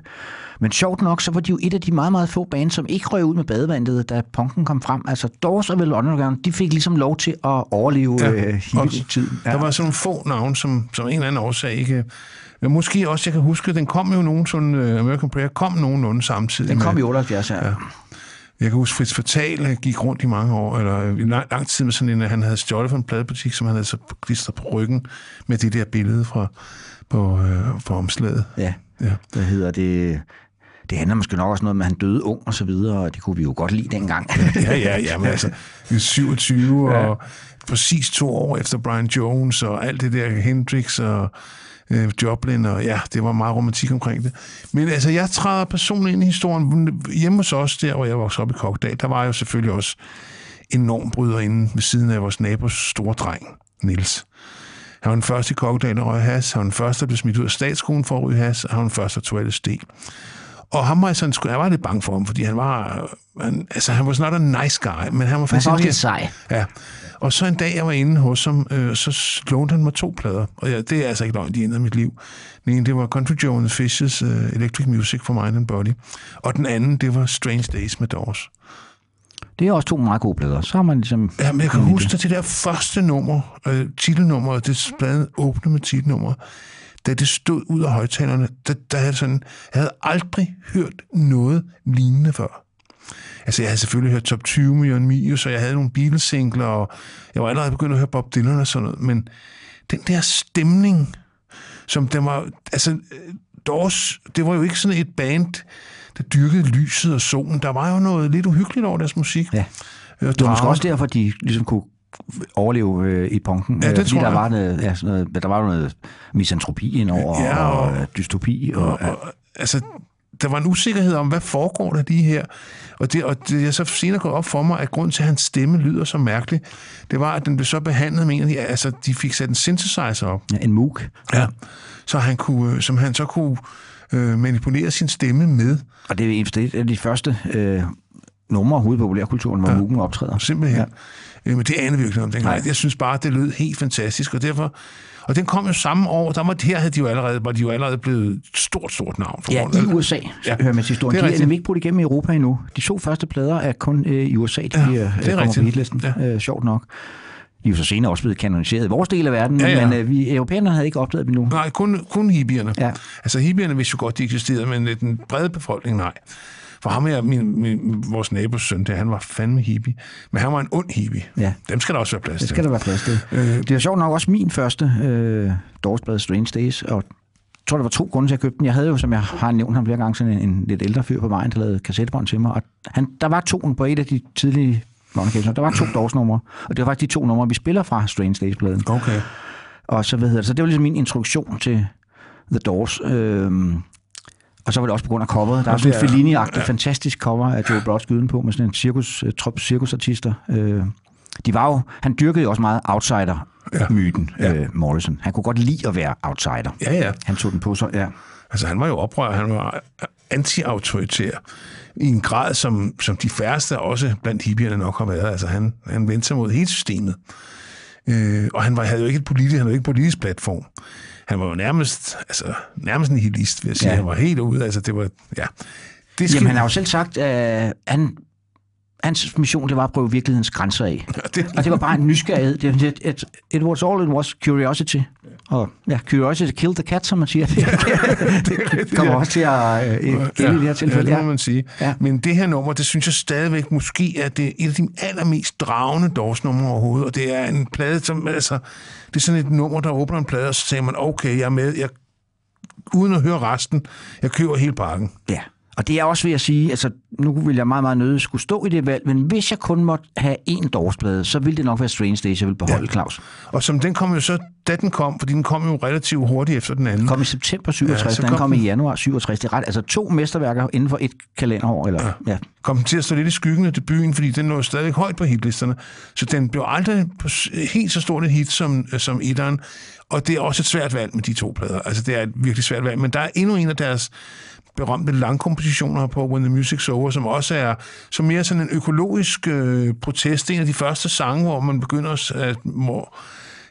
men sjovt nok, så var de jo et af de meget, meget få bands, som ikke røg ud med badevandet, da punken kom frem. Altså Doors og Velvet Underground, de fik ligesom lov til at overleve ja, øh, hippie-tiden. Der var sådan nogle få navne, som, som en eller anden årsag ikke... Men måske også, jeg kan huske, den kom jo nogen sådan, uh, American Prayer kom nogenlunde samtidig. Den kom med, i 78, ja. ja. Jeg kan huske, Fritz Fatal øh, gik rundt i mange år, eller øh, i lang, lang tid med sådan en, øh, han havde stjålet fra en pladebutik, som han havde så klistret på ryggen med det der billede fra, på, øh, fra omslaget. Ja. Ja. Hvad hedder det? Det handler måske nok også noget med, at han døde ung og så videre, og det kunne vi jo godt lide dengang. ja, ja, ja, men altså, vi er 27, ja. og præcis to år efter Brian Jones, og alt det der Hendrix og øh, Joplin, og ja, det var meget romantik omkring det. Men altså, jeg træder personligt ind i historien. Hjemme hos os, der hvor jeg voksede op i Kokdal, der var jo selvfølgelig også enorm bryder inde ved siden af vores nabos store dreng, Nils. Han var den første i Kokkedal, der røg has. Han var den første, der blev smidt ud af statsskolen for at ryge has. Og han var den første, der tog LSD. Og ham var jeg, sådan, jeg var lidt bange for ham, fordi han var, han, altså han var not a nice guy, men han var Han var sej. Ja. Og så en dag, jeg var inde hos ham, øh, så lånte han mig to plader. Og ja, det er altså ikke løgn, de ændrede mit liv. Den ene, det var Country Joe and Fishes uh, Electric Music for Mind and Body. Og den anden, det var Strange Days med Doors. Det er også to meget gode plader. Så har man ligesom... Ja, men jeg kan huske, lide at det der første nummer, øh, titelnummeret, det pladen åbnede med titelnummeret, da det stod ud af højtalerne, der, der havde sådan, jeg havde aldrig hørt noget lignende før. Altså, jeg havde selvfølgelig hørt Top 20 med Jørgen Mius, og jeg havde nogle Beatles-singler, og jeg var allerede begyndt at høre Bob Dylan og sådan noget, men den der stemning, som den var, altså, øh, Doors, det var jo ikke sådan et band, der dyrkede lyset og solen. Der var jo noget lidt uhyggeligt over deres musik. Ja. Øh, Det var måske også derfor, de ligesom kunne overleve øh, i punken. Ja, Øh, det fordi tror der jeg. var, noget, ja, sådan noget, der var noget misantropi indover, Ja, og, og- og øh, dystopi. Og, og, og, altså, der var en usikkerhed om, hvad foregår der lige her? Og det, og det er så senere gået op for mig, at grund til, at hans stemme lyder så mærkeligt, det var, at den blev så behandlet med en af de, altså, de fik sat en synthesizer op, ja, en Moog. ja. så han kunne, øh, som han så kunne øh, manipulere sin stemme med, Og det er et af de første øh, numre overhovedet i populærkulturen, hvor ja. Moog'en optræder. simpelthen. Ja. Øh, men det anede vi jo ikke noget om dengang. Nej. Jeg synes bare, at det lød helt fantastisk, og derfor... Og den kom jo samme år, der var, her havde de jo allerede, var de jo allerede blevet et stort, stort navn. For Ja, i USA, Ja, hører man til historien. det er De er nemlig ikke brudt igennem i Europa endnu. De to første plader er kun øh, i USA, de Ja, bliver, det er kommer rigtigt. på hitlisten. Ja. Ja. Øh, sjovt nok. De er jo så senere også blevet kanoniseret i vores del af verden, Ja, ja. men øh, vi europæerne havde ikke opdaget dem endnu. Nej, kun, kun hippierne. Ja. Altså hippierne vidste jo godt, de eksisterede, men øh, den brede befolkning, nej. For ham her, min, min, vores nabos søn, der, han var fandme hippie. Men han var en ond hippie. Ja. Dem skal der også være plads Det til. skal der være plads til. Øh. Det er sjovt nok også min første øh, Dorsblad Strange Days, og jeg tror, der var to grunde til, at jeg købte den. Jeg havde jo, som jeg har nævnt ham flere gange, sådan en, en lidt ældre fyr på vejen, der lavede kassettebånd til mig, og han, der var to på et af de tidlige Bonner Der var to Doors-numre, og det var faktisk de to numre, vi spiller fra Strange Days-bladen. Okay. Og så, hvad hedder det, så det var ligesom min introduktion til The Doors. Øhm, og så var det også på grund af coveret. Der er sådan en Fellini-agtig, ja. fantastisk cover af Joe Brodd skyden på, med sådan en cirkus, uh, trop cirkusartister. Øh, de var jo, han dyrkede jo også meget outsider-myten, Ja. ja. øh, Morrison. Han kunne godt lide at være outsider. Ja, ja. Han tog den på sig, ja. Altså, han var jo oprør, han var anti-autoritær i en grad, som, som de færreste også blandt hippierne nok har været. Altså, han, han vendte sig mod hele systemet. Øh, og han var, havde jo ikke et politisk, han havde ikke en politisk platform. Han var jo nærmest, altså, nærmest en hilist, vil jeg sige. Ja. Han var helt ude, altså det var, ja. Det Jamen, han har jo selv sagt, at han, hans mission, det var at prøve virkelighedens grænser af. det, Og det var bare en nysgerrighed. Det, it, it, it was all it was curiosity. Og ja, curiosity killed the cat, som man siger. Det kommer også til at øh, gælde i det her tilfælde. Ja, Ja, det må man sige. Ja. Ja. Men det her nummer, det synes jeg stadigvæk måske er det et af de allermest dragende Doors-numre overhovedet, og det er en plade, som, altså, det er sådan et nummer, der åbner en plade, og så siger man, okay, jeg er med, jeg, uden at høre resten, jeg køber hele pakken. ja. Og det er også ved at sige, altså nu vil jeg meget, meget nødig skulle stå i det valg, men hvis jeg kun måtte have én dårsplade, så ville det nok være Strange Days, jeg ville beholde, ja. Claus. Og som den kom jo så, da den kom, fordi den kom jo relativt hurtigt efter den anden. Kom i september 67, Ja, den kom kom i den. januar 67. Det er ret, altså to mesterværker inden for et kalenderår. Eller, ja. Ja. kom den til at stå lidt i skyggen af debuten, fordi den lå stadig højt på hitlisterne. Så den blev aldrig helt så stort et hit som, som etteren. Og det er også et svært valg med de to plader. Altså, det er et virkelig svært valg. Men der er endnu en af deres berømte langkompositioner på When the Music's Over, som også er som mere sådan en økologisk øh, protest. En af de første sange, hvor man begynder at, Må, hvor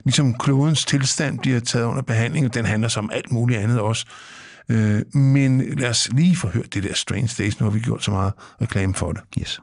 ligesom klodens tilstand bliver taget under behandling, og den handler som alt muligt andet også. Øh, men lad os lige få hørt det der Strange Days, nu har vi gjort så meget reklame for det. Yes.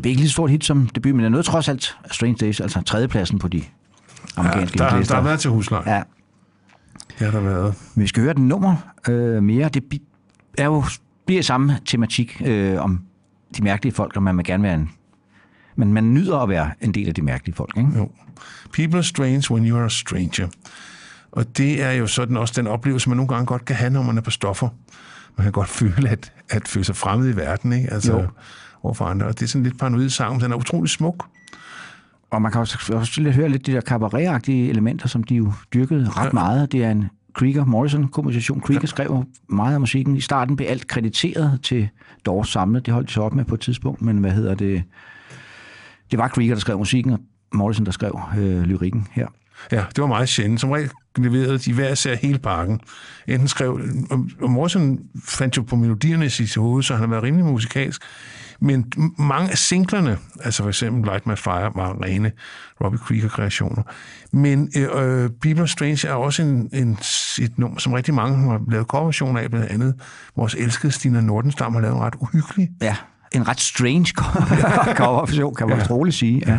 Det blev ikke lige så stort hit som debut, men det nåede trods alt Strange Days, altså tredjepladsen på de amerikanske der, der hitlister. har været til husleje. Ja, Ja, der har været. Men vi skal høre den nummer øh, mere. Det er jo, bliver samme tematik øh, om de mærkelige folk, og man vil gerne være en... Men man nyder at være en del af de mærkelige folk, ikke? Jo. People are strange when you are a stranger. Og det er jo sådan også den oplevelse, man nogle gange godt kan have, når man er på stoffer. Man kan godt føle, at, at føle sig fremmed i verden, ikke? Altså, Jo. Overfor andre. Og det er sådan lidt paranoid men den er utrolig smuk. Og man kan også, også lidt høre lidt de der cabaret elementer, som de jo dyrkede ret ja. meget. Det er en Krieger Morrison-komposition. Krieger ja. skrev meget af musikken. I starten blev alt krediteret til Doors samlet. Det holdt de så op med på et tidspunkt, men hvad hedder det? Det var Krieger, der skrev musikken, og Morrison, der skrev øh, lyrikken her. Ja, det var meget sjældent. Som regel leverede de hver især hele pakken. Enten skrev... Og Morrison fandt jo på melodierne i sit hoved, så han har været rimelig musikalsk. Men mange af singlerne, altså for eksempel Light My Fire, var rene Robbie Krieger-kreationer. Men øh, øh, People Are Strange er også en, en, et nummer, som rigtig mange har lavet coverversioner af, blandt andet vores elskede Stina Nordenstam har lavet en ret uhyggelig. Ja, en ret strange coverversion, kan man ja. roligt sige. Ja.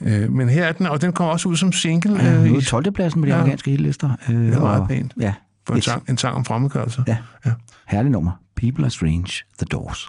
Øh, men her er den, og den kommer også ud som single. Ja, øh, i- 12. pladsen på de Ja. amerikanske hitlister. Øh, Det er meget og- pænt. Ja, for en sang, en sang om fremmedgørelse. Ja. ja. herlig nummer. People are strange, The Doors.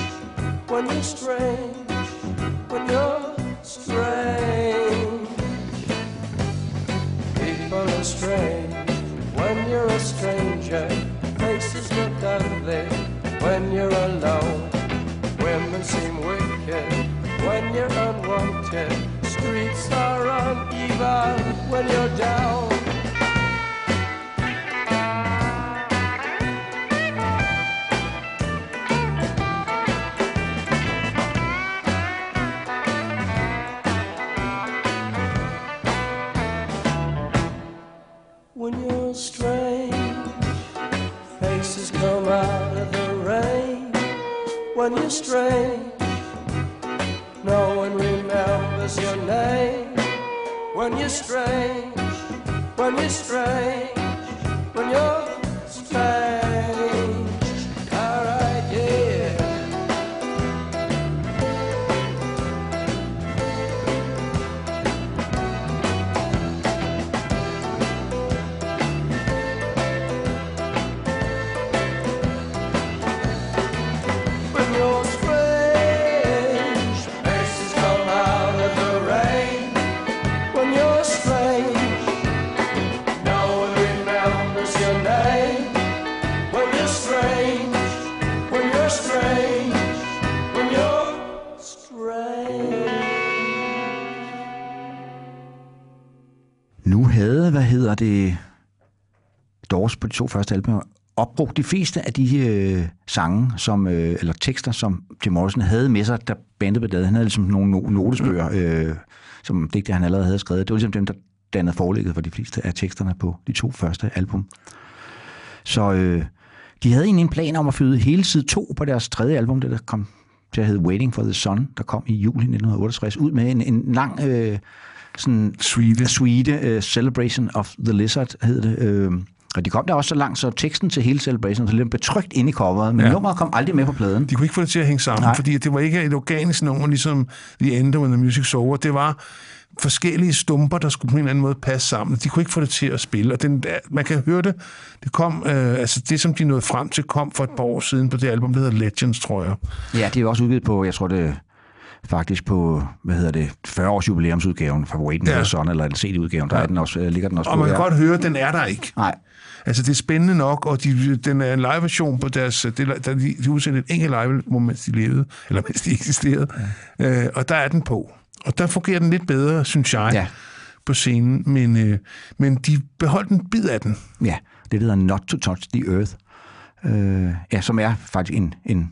when you're strange, when you're strange. People are strange when you're a stranger. Faces look ugly when you're alone. Women seem wicked when you're unwanted. Streets are uneven when you're down. When you're strange, no one remembers your name. When you're strange, when you're strange, when you're strange. Hedder det, Doors på de to første album opbrugt de fleste af de øh, sange, som, øh, eller tekster, som Jim Morrison havde med sig, da bandet blev lavet. Han havde ligesom nogle no- notesbøger, øh, som digte, han allerede havde skrevet. Det var ligesom dem, der dannede forlægget for de fleste af teksterne på de to første album. Så øh, de havde egentlig en plan om at føde hele side 2 på deres tredje album, det der kom til at hedde Waiting for the Sun, der kom i juli 1968, ud med en, en lang øh, sådan Suite. suite uh, Celebration of the Lizard, hed det. Øh, og de kom der også så langt, så teksten til hele Celebration så lidt betrygt ind i coveret, men Ja. nummeret kom aldrig med på pladen. De kunne ikke få det til at hænge sammen, Nej. Fordi det var ikke et organisk nummer, ligesom The End When the Music Over. Det var forskellige stumper, der skulle på en eller anden måde passe sammen. De kunne ikke få det til at spille, og den, man kan høre det. Det kom, øh, altså det, som de nåede frem til, kom for et par år siden på det album, der hedder Legends, tror jeg. Ja, det er også udgivet på, jeg tror det faktisk på, hvad hedder det, 40 års jubilæumsudgaven Waiting Ja. Sun, eller en CD-udgaven, der Ja. er den også, øh, ligger den også Og på. man kan ja. godt høre, at den er der ikke. Nej, Altså, det er spændende nok, og de, den er en live-version på deres... Det, der, de, de udsendte et enkelt live mens de levede, eller mens de eksisterede, ja. øh, og der er den på. Og der fungerer den lidt bedre, synes jeg, Ja. på scenen, men, øh, men de beholdt en bid af den. ja, det der hedder Not to Touch the Earth, øh, ja, som er faktisk en, en,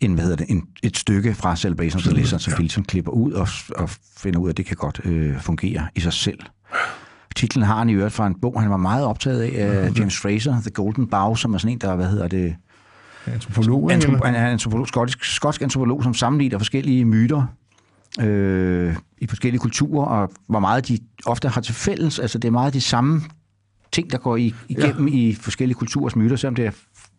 en, hvad hedder det, en, et stykke fra Celebration of som de ligesom klipper ud og, og finder ud af, at det kan godt øh, fungere i sig selv. Titlen har han i øvrigt fra en bog, han var meget optaget af, af James Fraser, The Golden Bough, som er sådan en, der, hvad hedder det, Antropolog, Antrop- en antropolog, skotsk, skotsk antropolog, som sammenligner forskellige myter øh, i forskellige kulturer, og hvor meget de ofte har til fælles. Altså, det er meget de samme ting, der går i, igennem ja. i forskellige kulturers myter, selvom det er,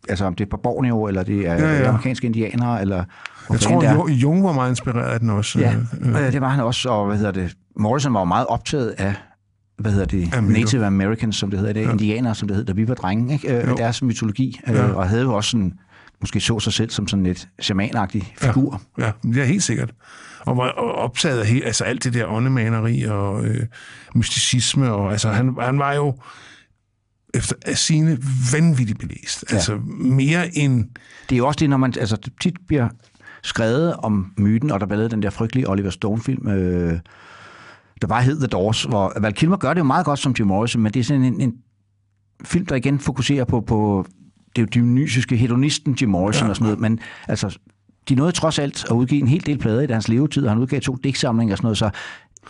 altså, om det er på Borneo, eller det er Ja, ja, ja. ja. amerikanske indianere, eller Jeg tror, er. Jo- Jung var meget inspireret af den også. Ja, Øh, det var han også, og hvad hedder det, Morrison var jo meget optaget af, hvad hedder det, myter. Native Americans, som det hedder i dag, Ja. ja. indianere, som det hed, da vi var drenge, ikke? Øh, Jo. deres mytologi, øh, Ja. og havde jo også sådan, måske så sig selv som sådan et shamanagtig figur. Ja, det er helt sikkert. Og var optaget af helt, altså alt det der åndemaneri og øh, mysticisme. Og, altså, han, han var jo efter af sine vanvittigt belæst. Ja. Altså mere end... Det er jo også det, når man altså, tit bliver skrevet om myten, og der lavet den der frygtelige Oliver Stone-film, øh, der bare hed The Doors, hvor Val Kilmer gør det jo meget godt som Jim Morrison, men det er sådan en, en film, der igen fokuserer på, på det er jo dionysiske hedonisten Jim Morrison ja. og sådan noget, men altså, de nåede trods alt at udgive en hel del plader i deres levetid, og han udgav to digtsamlinger og sådan noget, så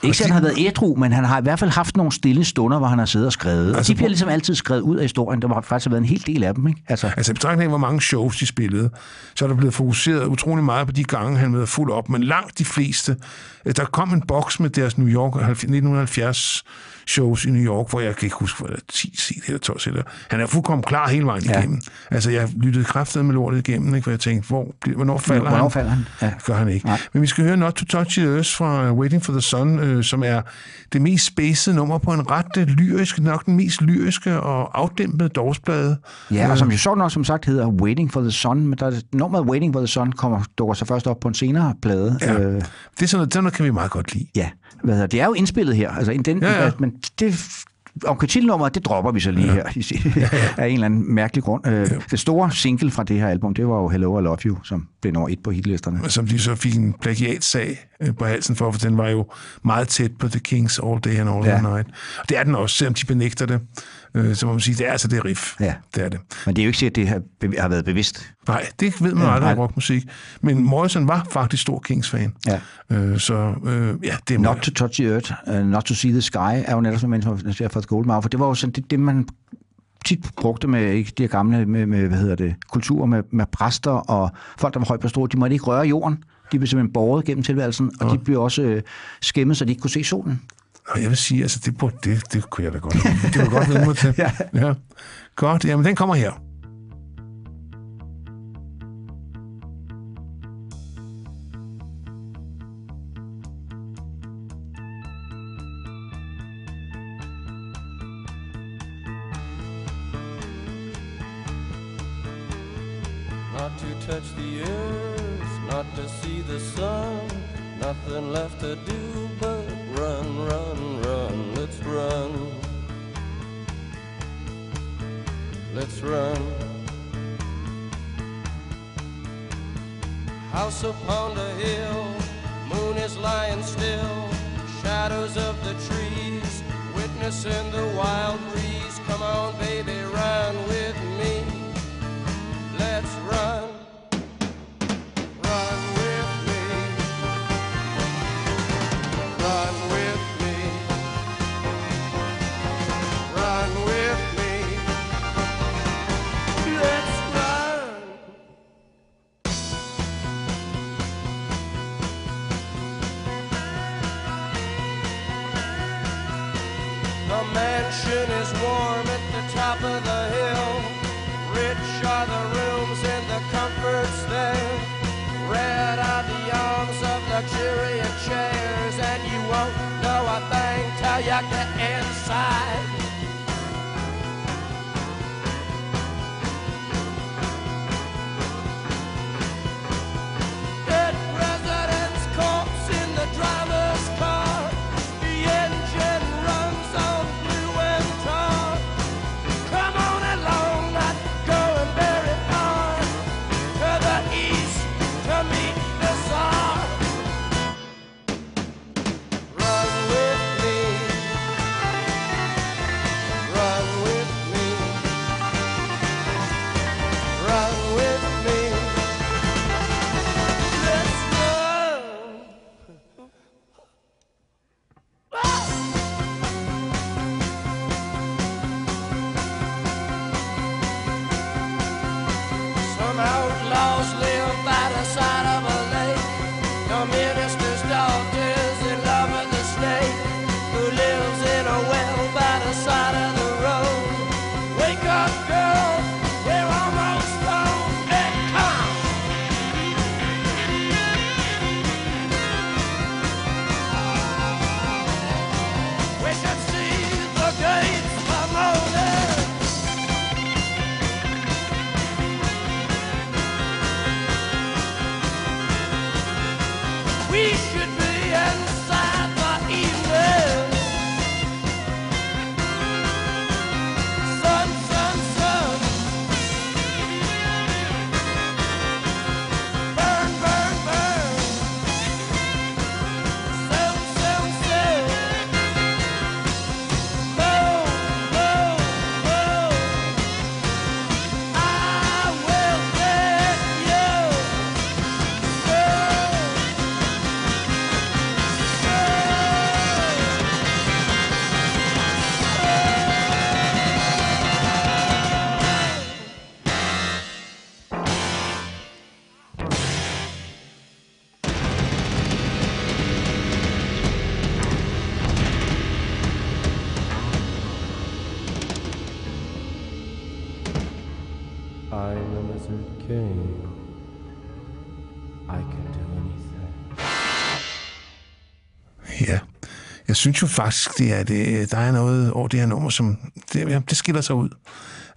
ikke at han har været ædru, men han har i hvert fald haft nogle stille stunder, hvor han har siddet og skrevet. Altså, Altså, og de bliver på- ligesom altid skrevet ud af historien. Der har faktisk været en hel del af dem, ikke? Altså, Altså betragtning af, hvor mange shows de spillede, så er der blevet fokuseret utrolig meget på de gange, han var fuld op. Men langt de fleste... øh, Der kom en boks med deres New York 1970 shows i New York, hvor jeg kan ikke huske, hvor der er 10 CD eller 12 CD. Han er fuldkommen klar hele vejen Ja. igennem. Altså, jeg lyttede kraftedet med lortet igennem, ikke? hvor jeg tænkte, hvor, hvornår falder hvornår han? falder han? Ja. Gør han ikke. Nej. Men vi skal høre Not to Touch the Earth fra Waiting for the Sun, øh, som er det mest spacede nummer på en ret øh, lyrisk, nok den mest lyriske og afdæmpede dårsplade. Ja, og som jo sjovt nok som sagt hedder Waiting for the Sun, men der er nummeret Waiting for the Sun kommer, dukker så først op på en senere plade. Ja. Øh, Det er sådan noget, sådan noget kan vi meget godt lide. ja. Hvad hedder, det er jo indspillet her, altså den, Ja, ja. men det om titelnummeret, det dropper vi så lige ja. her, af en eller anden mærkelig grund. Øh, det store single fra det her album, det var jo Hello, I Love You, som blev nummer et på hitlisterne. som de så fik en plagiatsag øh, på halsen for, for den var jo meget tæt på The Kings All Day and All Ja. Night. Og det er den også, selvom de benægter det. Øh, så må man sige, det er altså det riff. Ja. Det er det. Men det er jo ikke sikkert, at det har, har været bevidst. Nej, det ved man Ja, aldrig i rockmusik. Men Morrison var faktisk stor Kings-fan. Ja. Øh, så øh, ja, det er Not to touch the earth, uh, not to see the sky, er jo netop som man siger fra Goldmouth, for det var jo sådan det, det man tit brugte med ikke, de her gamle med, med, hvad hedder det, kultur med, med præster og folk, der var højt på strå, de måtte ikke røre jorden. De blev simpelthen båret gennem tilværelsen, og de blev også øh, skæmmet, så de ikke kunne se solen. Og jeg vil sige, altså det, burde, det, det kunne jeg da godt. Det kunne godt vide mig til. Ja. ja. Godt, jamen den kommer her. Synes jo faktisk, det er det, der er noget over det her nummer, som det, ja, det skiller sig ud.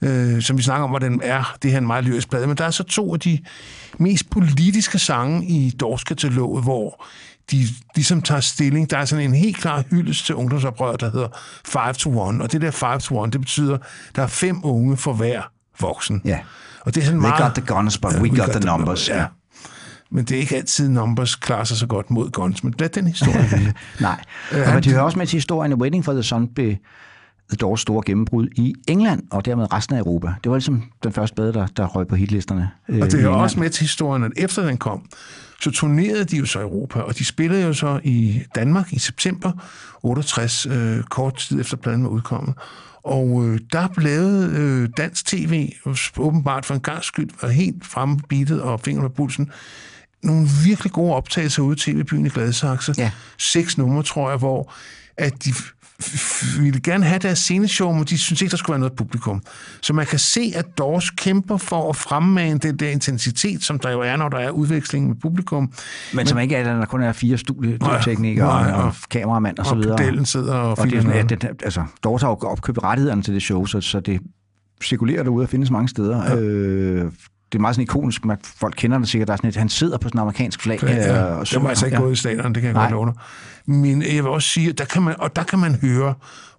Øh, som vi snakker om, hvordan er det her en meget lyrisk plade. Men der er så to af de mest politiske sange i Dors-kataloget, hvor de ligesom tager stilling. Der er sådan en helt klar hyldest til ungdomsoprøret, der hedder 5 to 1. Og det der 5 to 1, det betyder, der er fem unge for hver voksen. Ja. Og det er sådan meget... got the guns, but we got the numbers. Ja. Men det er ikke altid, numbers klarer sig så godt mod guns. Men lad den historie blive. Nej. Øh, Øh, han- men det hører også med til historien, at Waiting for the Sun blev The Doors store gennembrud i England, og dermed resten af Europa. Det var ligesom den første bade, der, der røg på hitlisterne. øh, Og det er også med til historien, at efter den kom, så turnerede de jo så i Europa, og de spillede jo så i Danmark i september 68, øh, kort tid efter pladen var udkommet. Og øh, der blev øh, dansk tv åbenbart for en gang skyld var helt fremme på beatet og fingeren på pulsen. Nogle virkelig gode optagelser ude i tv-byen i Gladsaxe. Ja. Seks numre, tror jeg, hvor at de ville gerne have deres sceneshow, men de synes ikke, der skulle være noget publikum. Så man kan se, at Doors kæmper for at fremmane den der intensitet, som der jo er, når der er udveksling med publikum. Men som ikke er, at der kun er fire studieteknikere og, og- og kameramand og så og videre. pedellen sidder og og det er sådan, noget. den, altså, Doors har jo opkøbt rettighederne til det show, så, så det cirkulerer derude og findes mange steder. Ja. Øh, det er meget sådan ikonisk, man, folk kender det sikkert, der er sådan et, han sidder på sådan en amerikansk flag. Ja, øh, ja. og Det var altså ikke Ja. gået i stadion, det kan jeg Nej. godt love dig. Men jeg vil også sige, at der kan man, og der kan man høre,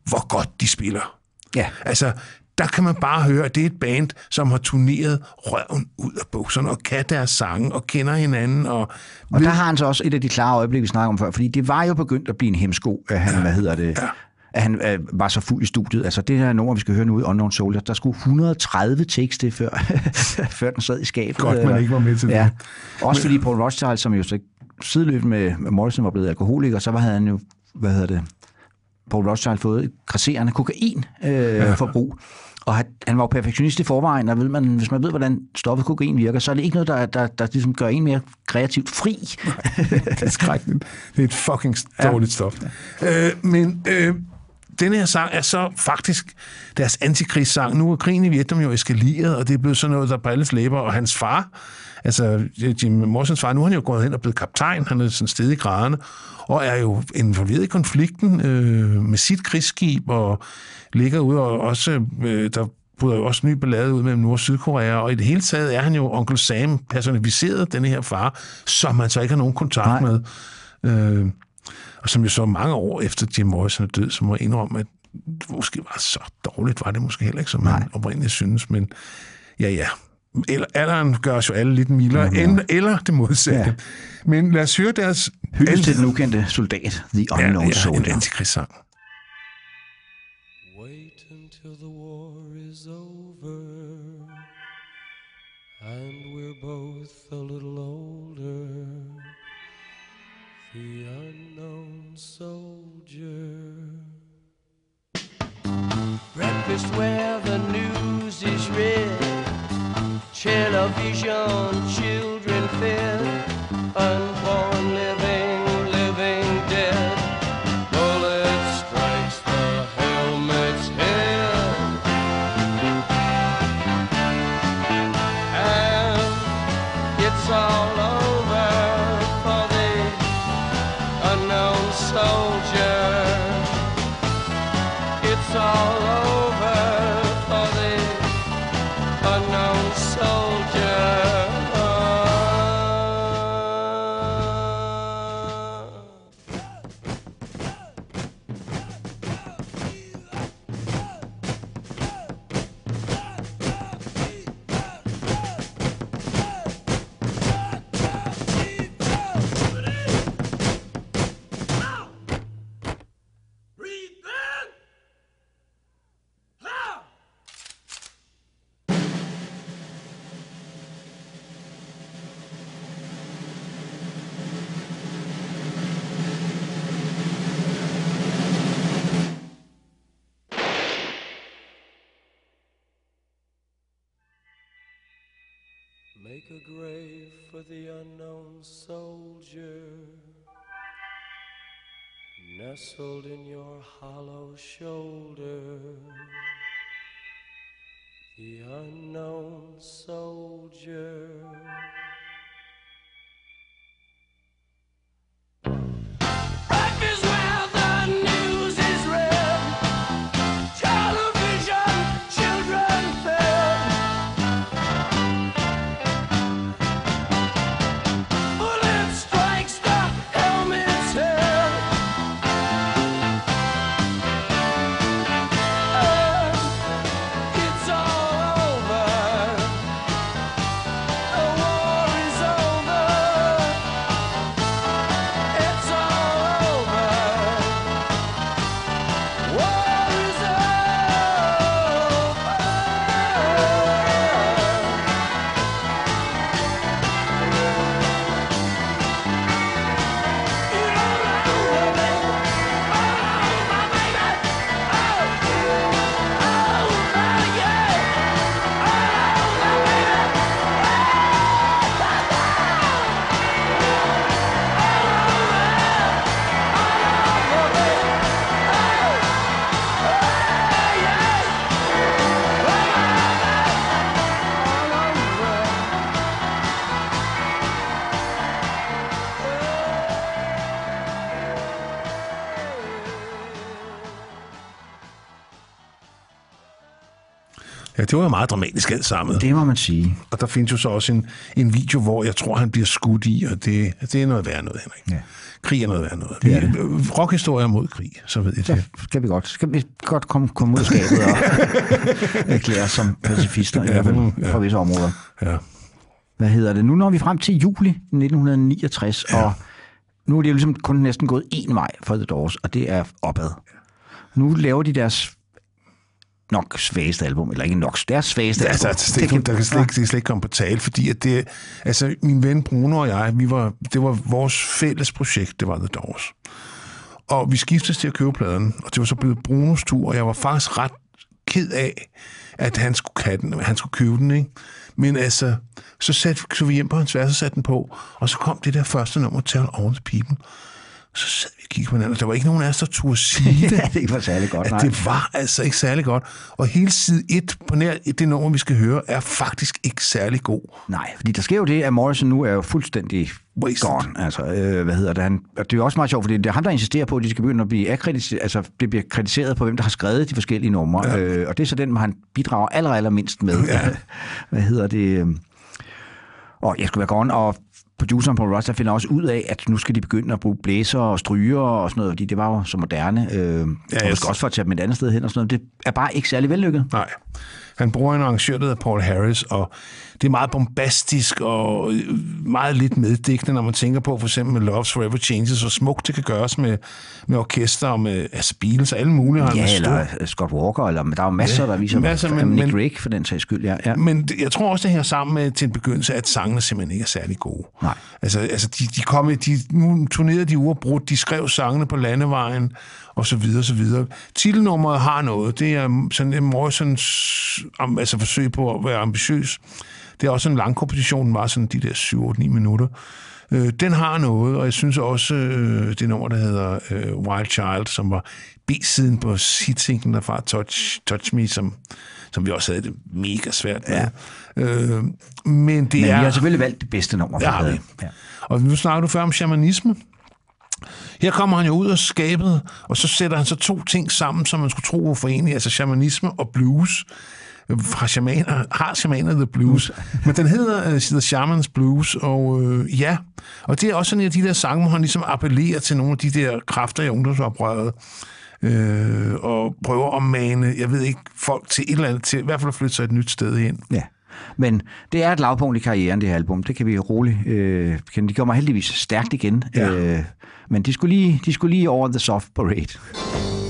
hvor godt de spiller. Ja. Altså, der kan man bare høre, at det er et band, som har turneret røven ud af bukserne, og kan deres sange, og kender hinanden. Og, Og der har han så også et af de klare øjeblikke, vi snakker om før, fordi det var jo begyndt at blive en hemsko, at han, ja. hvad hedder det, at han øh, var så fuld i studiet. Altså det her nummer, vi skal høre nu i Unknown Soldier, der skulle 130 takes til, før, før den sad i skabet. Godt, man ikke var med til det. ja. Også fordi Paul Rothschild, som jo så sideløbende med med Morrison var blevet alkoholiker, så var han jo, hvad hedder det, Paul Rothschild fået et grasserende kokain øh, ja. forbrug. Og han, han var jo perfektionist i forvejen, og ved man, hvis man ved, hvordan stoffet kokain virker, så er det ikke noget, der, der, der ligesom gør en mere kreativt fri. det er skrækkeligt. Det er et fucking dårligt stof. Øh, men øh, den her sang er så faktisk deres antikrigssang. Nu er krigen i Vietnam jo eskaleret, og det er blevet sådan noget, der på alles læber. Og hans far, altså Jim Morrisons far, nu er han jo gået hen og blevet kaptajn. Han er sådan sted i graderne, og er jo involveret i konflikten øh, med sit krigsskib, og ligger ude og også, øh, der bryder jo også ny ballade ud mellem Nord- og Sydkorea, og i det hele taget er han jo onkel Sam personificeret, den her far, som man så ikke har nogen kontakt Nej. med. Øh, og som jo så mange år efter Jim Morrison er død, så må jeg indrømme, at det måske var så dårligt, var det måske heller ikke, som man oprindeligt synes, men ja, ja. Eller, alderen gør os jo alle lidt mildere, Ja, ja. end, eller det modsatte. Ja. Ja. Men lad os høre deres... Hyldest til den ukendte soldat, The Unknown ja, en Soldier. antikrigssang. Wait until the war is over and we're both a little older. Breakfast where the news is read, television, children fed, Make a grave for the unknown soldier, nestled in your hollow shoulder. The unknown soldier. Det var jo meget dramatisk alt sammen. Det må man sige. Og der findes jo så også en, en video, hvor jeg tror, han bliver skudt i, og det, det er noget værd noget, Henrik. Ja. Krig er noget værd noget. Det er Rockhistorier mod krig, så ved jeg Ja, det. skal vi godt. Skal vi godt komme, komme ud af skabet og erklære os som pacifister, i Ja, hvert fald ja. fra visse områder. Ja. Hvad hedder det? Nu når vi frem til juli 1969, ja. og nu er det jo ligesom kun næsten gået én vej for The Doors, og det er opad. Nu laver de deres nok svageste album, eller ikke nok, deres svageste Ja, album. altså, det, det, der kan slet ikke, det kan slet ikke komme på tale, fordi at det, altså, min ven Bruno og jeg, vi var, det var vores fælles projekt, det var The Doors. Og vi skiftes til at købe pladen, og det var så blevet Brunos tur, og jeg var faktisk ret ked af, at han skulle, have den, han skulle købe den, ikke? Men altså, så satte så vi hjem på hans værelse og satte den på, og så kom det der første nummer, Tell All the People. Så sad vi og kiggede på hinanden, og der var ikke nogen af os, der turde sige det. det ikke var særlig godt, nej. det var altså ikke særlig godt. Og hele side 1 på nær det nummer, vi skal høre, er faktisk ikke særlig god. Nej, fordi der sker jo det, at Morrison nu er jo fuldstændig Wasted. gone. Altså, øh, hvad hedder det? Han, og det er jo også meget sjovt, fordi det er ham, der insisterer på, at de skal begynde at blive akkrediteret, altså det bliver kritiseret på, hvem der har skrevet de forskellige numre. Ja. Øh, og det er så den, han bidrager aller, aller mindst med. Ja. hvad hedder det? øh, Og jeg skulle være gone, og produceren Paul Ross, der finder også ud af, at nu skal de begynde at bruge blæser og stryger og sådan noget, fordi det var jo så moderne. Øh, ja, og skal også få at tage dem et andet sted hen og sådan noget. Det er bare ikke særlig vellykket. Nej. Han bruger en arrangør, der hedder Paul Harris, og det er meget bombastisk og øh, meget lidt meddækkende, når man tænker på for eksempel Love's Forever Changes, og smukt det kan gøres med, med orkester og med altså Beatles og alle mulige. Ja, en stor- eller øh, Scott Walker, eller der er jo masser, Ja, der viser masser, men- Nick Drake for den sags skyld. Ja, ja. Men jeg tror også, det hænger sammen med til en begyndelse, at sangene simpelthen ikke er særlig gode. Nej. Altså, altså de, de kom, de, nu turnerede de uafbrudt, de skrev sangene på landevejen, og så videre, så videre. Titelnummeret har noget. Det er sådan en Morrisons altså forsøg på at være ambitiøs. Det er også en lang komposition, den var sådan de der 7-8-9 minutter. Øh, den har noget, og jeg synes også, øh, det nummer, der hedder øh, Wild Child, som var B-siden på hitsinglen derfra, Touch, Touch Me, som, som vi også havde det mega svært med. Ja. Øh, men det Men er... vi har selvfølgelig valgt det bedste nummer. Vi. det. Ja. Og nu snakker du før om shamanisme. Her kommer han jo ud af skabet, og så sætter han så to ting sammen, som man skulle tro var forenlige, altså shamanisme og blues. Øh, Fra shamaner, har shamaner the blues. Men den hedder uh, The Shamans Blues, og øh, ja, og det er også sådan en af de der sange, hvor han ligesom appellerer til nogle af de der kræfter i ungdomsoprøret, øh, og prøver at mane, jeg ved ikke, folk til et eller andet, til i hvert fald at flytte sig et nyt sted ind. ja. Men det er et lavpunkt i karrieren, det her album. Det kan vi roligt øh, kende. De kommer heldigvis stærkt igen. Ja. Øh, men de skulle, lige, de skulle lige over The Soft Parade.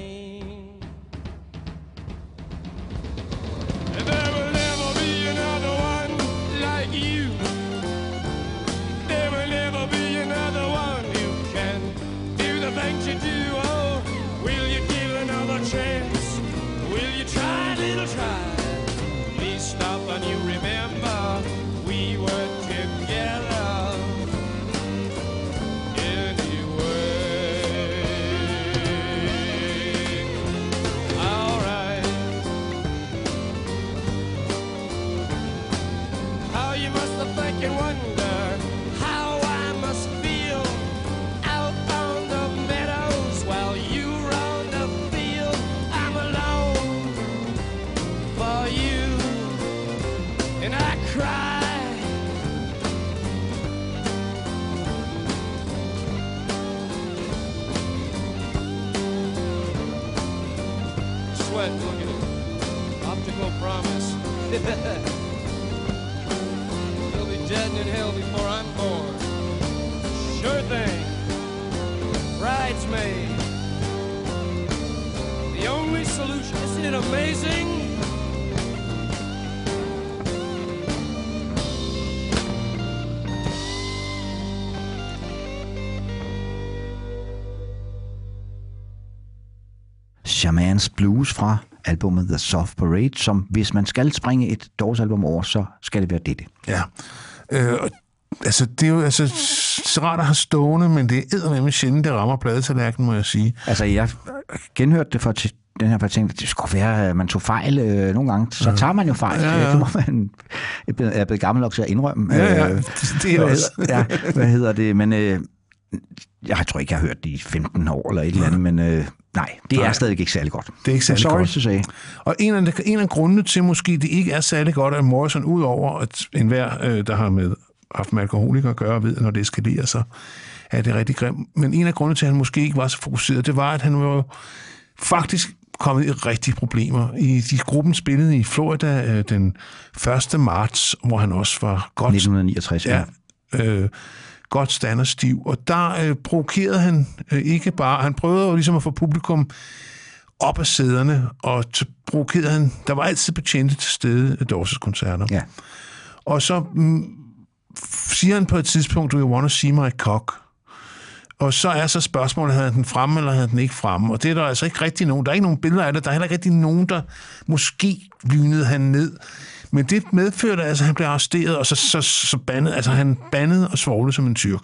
rain amazing? Shamans Blues fra albumet The Soft Parade, som hvis man skal springe et Doors-album over, så skal det være dette. Ja. Øh, altså, det er jo altså, så rart at have stående, men det er eddermame sjældent, det rammer pladetallerkenen, må jeg sige. Altså, jeg genhørte det for den her, tænkte, det skulle være, at man tog fejl øh, nogle gange. Så tager man jo fejl. Ja, ja. Det må man, jeg er blevet gammel nok til at indrømme. Ja, ja, Øh, det er hvad også. hedder- ja, hvad hedder det? Men øh, jeg tror ikke, jeg har hørt det i 15 år eller et eller andet, men øh, nej, det er Nej. stadig ikke særlig godt. Det er ikke særlig Sorry godt. to say. Og en af, en af grundene til måske, det ikke er særlig godt, at Morrison, udover at enhver, øh, der har med haft med alkoholikere at gøre, ved, når det eskalerer sig, er det rigtig grimt. Men en af grundene til, at han måske ikke var så fokuseret, det var, at han var faktisk kommet i rigtige problemer. I de gruppen spillede i Florida øh, den 1. marts, hvor han også var godt 1969, ja. ja, øh, godt stand og stiv. Og der øh, provokerede han øh, ikke bare, han prøvede jo ligesom at få publikum op af sæderne, og provokerede han, der var altid betjente til stede af Dorses koncerter. Ja. Og så mm, siger han på et tidspunkt, do you want to see my cock? Og så er så spørgsmålet, havde han den fremme, eller havde den ikke fremme? Og det er der altså ikke rigtig nogen. Der er ikke nogen billeder af det. Der er heller ikke rigtig nogen, der måske lynede han ned. Men det medførte altså, at han blev arresteret, og så, så, så bandede, altså han bandede og svoglede som en tyrk.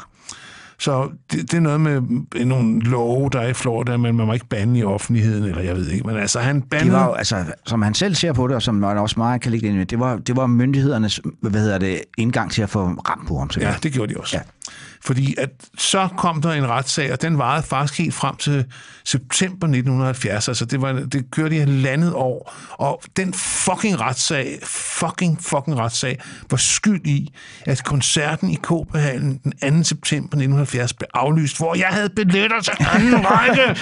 Så det, det er noget med nogle love, der er i Florida, men man må ikke bande i offentligheden, eller jeg ved ikke. Men altså, han bandede... Det var jo, altså, som han selv ser på det, og som man også meget kan lægge det ind i, det var, det var myndighedernes hvad hedder det, indgang til at få ramt på ham. Ja, det gjorde de også. Ja. Ja. Fordi at så kom der en retssag, og den varede faktisk helt frem til september 1970. Altså det, var, det kørte i halvandet år. Og den fucking retssag, fucking fucking retssag, var skyld i, at koncerten i Kåbehallen den 2. september 1970 blev aflyst, hvor jeg havde billetter til anden række.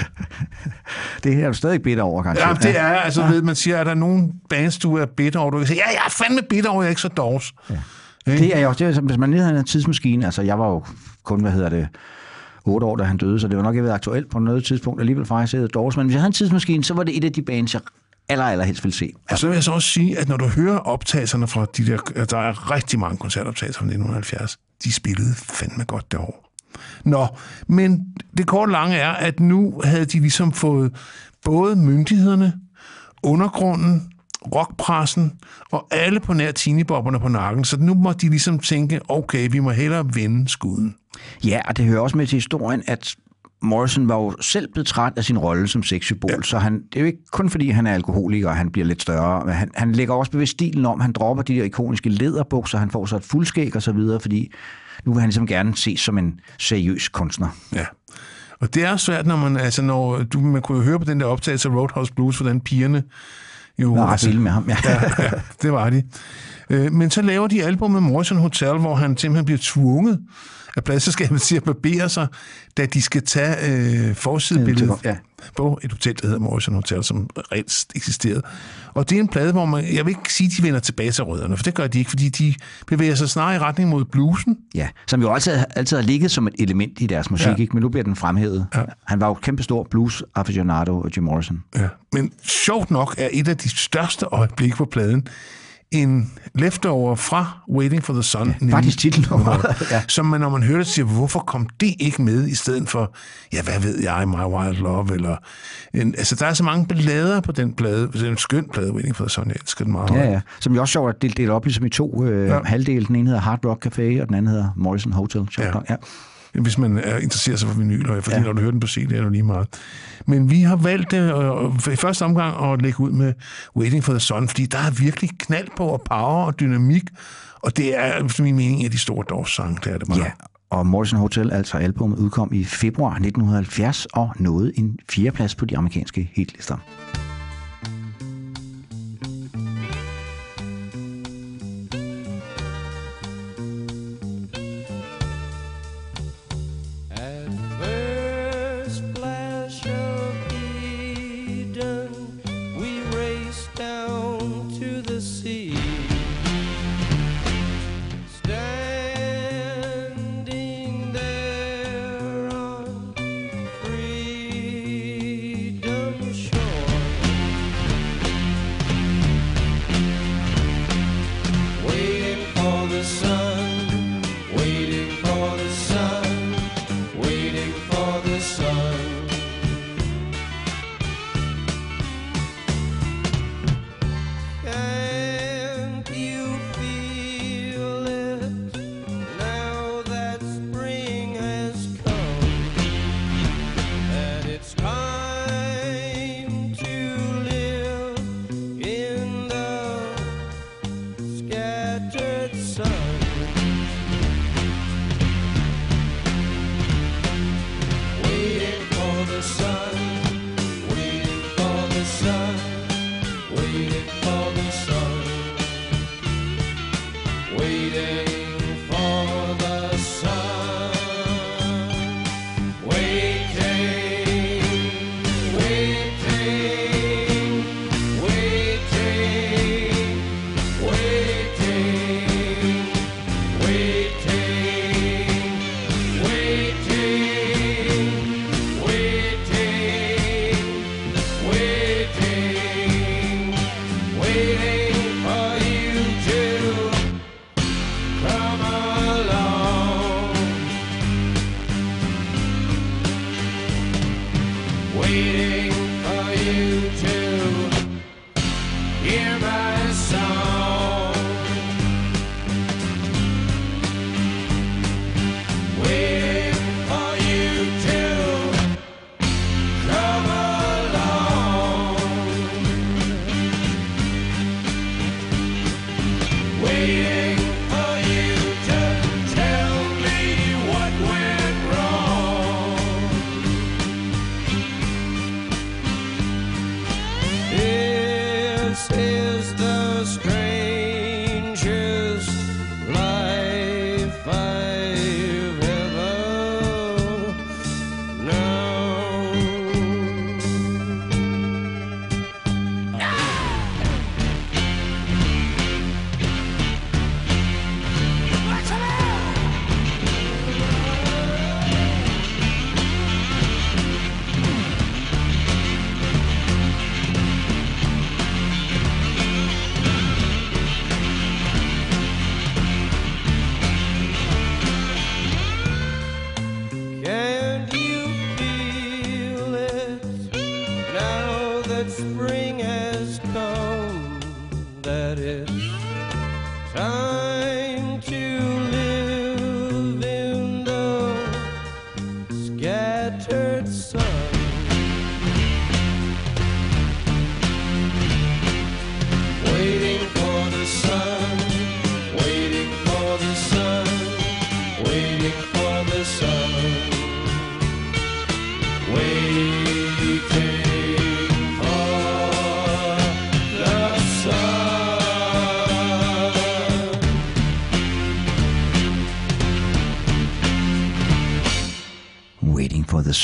Det er du stadig bitter over, kanskje. Ja, det er, altså ved man siger, er der nogen bands, du er bitter over? Du kan sige, ja, jeg er fandme bitter over, jeg er ikke så dårs. Ja. Det er jo det er, som hvis man lige havde en tidsmaskine. Altså, jeg var jo kun, hvad hedder det, otte år, da han døde, så det var nok ikke været aktuelt på noget tidspunkt alligevel faktisk hedder Doors. Men hvis jeg havde en tidsmaskine, så var det et af de bands, jeg aller, aller helst ville se. Og så vil jeg så også sige, at når du hører optagelserne fra de der, der er rigtig mange koncertoptagelser fra 1970, de spillede fandme godt det år. Nå, men det korte lange er, at nu havde de ligesom fået både myndighederne, undergrunden, rockpressen og alle på nær tinibobberne på nakken, så nu må de ligesom tænke, okay, vi må hellere vende skuden. Ja, og det hører også med til historien, at Morrison var jo selv blevet træt af sin rolle som sexsymbol, ja. så han, det er jo ikke kun fordi, han er alkoholiker, og han bliver lidt større, men han, han lægger også bevidst stilen om, han dropper de der ikoniske læderbukser, han får så et fuldskæg og så videre, fordi nu vil han ligesom gerne ses som en seriøs kunstner. Ja. Og det er svært, når man, altså når, du, man kunne høre på den der optagelse af Roadhouse Blues, hvordan pigerne jo... Var ret vilde med ham, ja. ja, ja, det var de. Øh, Men så laver de album med Morrison Hotel, hvor han simpelthen bliver tvunget at pladselskabet til at barbere sig, da de skal tage øh, forsidebilledet Ja. på et hotel, der hedder Morrison Hotel, som reelt eksisterede. Og det er en plade, hvor man, jeg vil ikke sige, at de vender tilbage til rødderne, for det gør de ikke, fordi de bevæger sig snarere i retning mod bluesen. Ja, som jo altid, altid har ligget som et element i deres musik, Ja. ikke? men nu bliver den fremhævet. Ja. Han var jo kæmpestor blues aficionado, Jim Morrison. Ja. Men sjovt nok er et af de største øjeblikke på pladen en leftover fra Waiting for the Sun. Ja, faktisk titelnummeret, ja. Som man, når man hører det, siger, hvorfor kom det ikke med, i stedet for, ja, hvad ved jeg, My Wild Love, eller... En, altså, der er så mange ballader på den plade. Det er en skøn plade, Waiting for the Sun. Jeg elsker den meget. Ja, ja. Som jo også sjovt at dele, dele op ligesom i to øh, Ja. halvdele. Den ene hedder Hard Rock Café, og den anden hedder Morrison Hotel. Sjovt Ja. ja. Hvis man er interesseret sig for vinyl, fordi ja. Når du hører den på CD, er det lige meget. Men vi har valgt det øh, i første omgang at lægge ud med Waiting for the Sun, fordi der er virkelig knald på og power og dynamik, og det er, efter min mening, en af de store Doors-sange, det er det bare. ja. Og Morrison Hotel, altså albumet, udkom i februar 1970 og nåede en fjerdeplads på de amerikanske hitlister.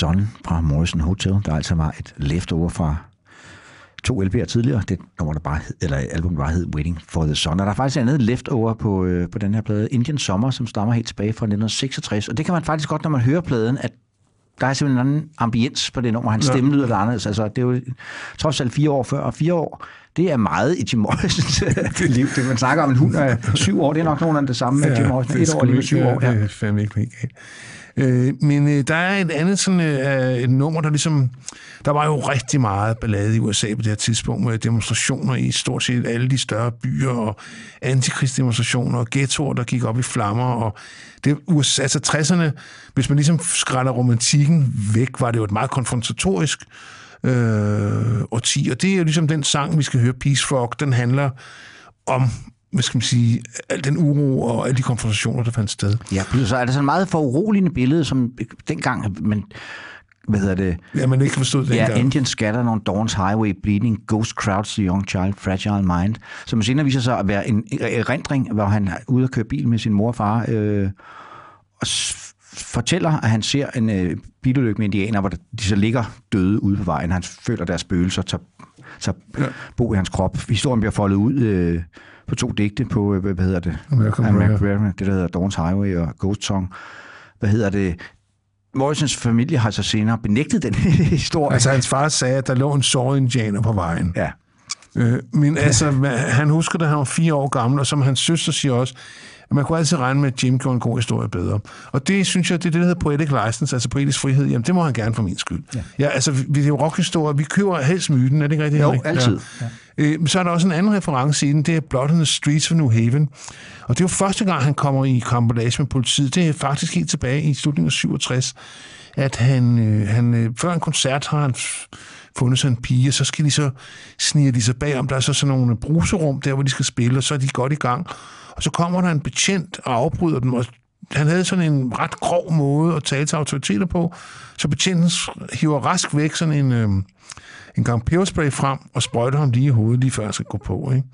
Sun fra Morrison Hotel, der altså var et leftover fra to LP'er tidligere. Det nummer, der bare hed, eller album, der bare hed Waiting for the Sun. Og der er faktisk et andet leftover på, øh, på den her plade, Indian Summer, som stammer helt tilbage fra 1966. Og det kan man faktisk godt, når man hører pladen, at der er simpelthen en anden ambiens på det nummer. Hans stemme lyder anderledes. Altså, det er jo trods alt fire år før, og fire år, det er meget i Jim Morrisons liv. Det, man snakker om en hund af syv år, det er nok nogenlunde det samme med Jim Morrison. Et år lige syv år. Ja. Det er fandme ikke helt. Øh, men øh, der er et andet sådan, øh, øh, et nummer, der ligesom... Der var jo rigtig meget ballade i USA på det her tidspunkt med demonstrationer i stort set alle de større byer, og antikrigsdemonstrationer og ghettoer, der gik op i flammer. Og det, USA, altså 60'erne, hvis man ligesom skræller romantikken væk, var det jo et meget konfrontatorisk øh, årti. Og det er jo ligesom den sang, vi skal høre, Peace Frog, den handler om hvad skal man sige, al den uro og alle de konfrontationer, der fandt sted. Ja, så er det sådan et meget foruroligende billede, som dengang, men hvad hedder det? Ja, man ikke forstod det Ja, engang. Indian scatter on Dawn's Highway, bleeding, ghost crowds the young child, fragile mind. Som senere viser sig at være en erindring, hvor han er ude at køre bil med sin mor og far, øh, og fortæller, at han ser en øh, bilulykke med indianer, hvor de så ligger døde ude på vejen. Han føler, at deres spøgelser tager, tager ja. bo i hans krop. Historien bliver foldet ud øh, på to digte på, øh, hvad hedder det? American American det der hedder Dawn's Highway og Ghost Song. Hvad hedder det? Morrisons familie har så senere benægtet den historie. Altså, hans far sagde, at der lå en såret indianer på vejen. Ja. Øh, men altså, han husker, da han var fire år gammel, og som hans søster siger også, at man kunne altid regne med, at Jim gjorde en god historie bedre. Og det synes jeg, det er det, der hedder poetic license, altså poetisk frihed. Jamen, det må han gerne for min skyld. Ja, ja altså, vi- det er jo rockhistorie. Vi køber helst myten, er det ikke rigtigt? Jo, Henrik? altid. Ja. Øh, men så er der også en anden reference i den, det er Blood on the Streets of New Haven. Og det er jo første gang, han kommer i kampolage med politiet. Det er faktisk helt tilbage i slutningen af 67, at han, øh, han øh, før en koncert har han fundet sig en pige, og så skal de så sniger de sig bagom. Der er så sådan nogle bruserum der, hvor de skal spille, og så er de godt i gang. Og så kommer der en betjent og afbryder dem, og han havde sådan en ret grov måde at tale til autoriteter på, så betjenten hiver rask væk sådan en, øh, en gang peberspray frem og sprøjter ham lige i hovedet, lige før han skal gå på. Ikke?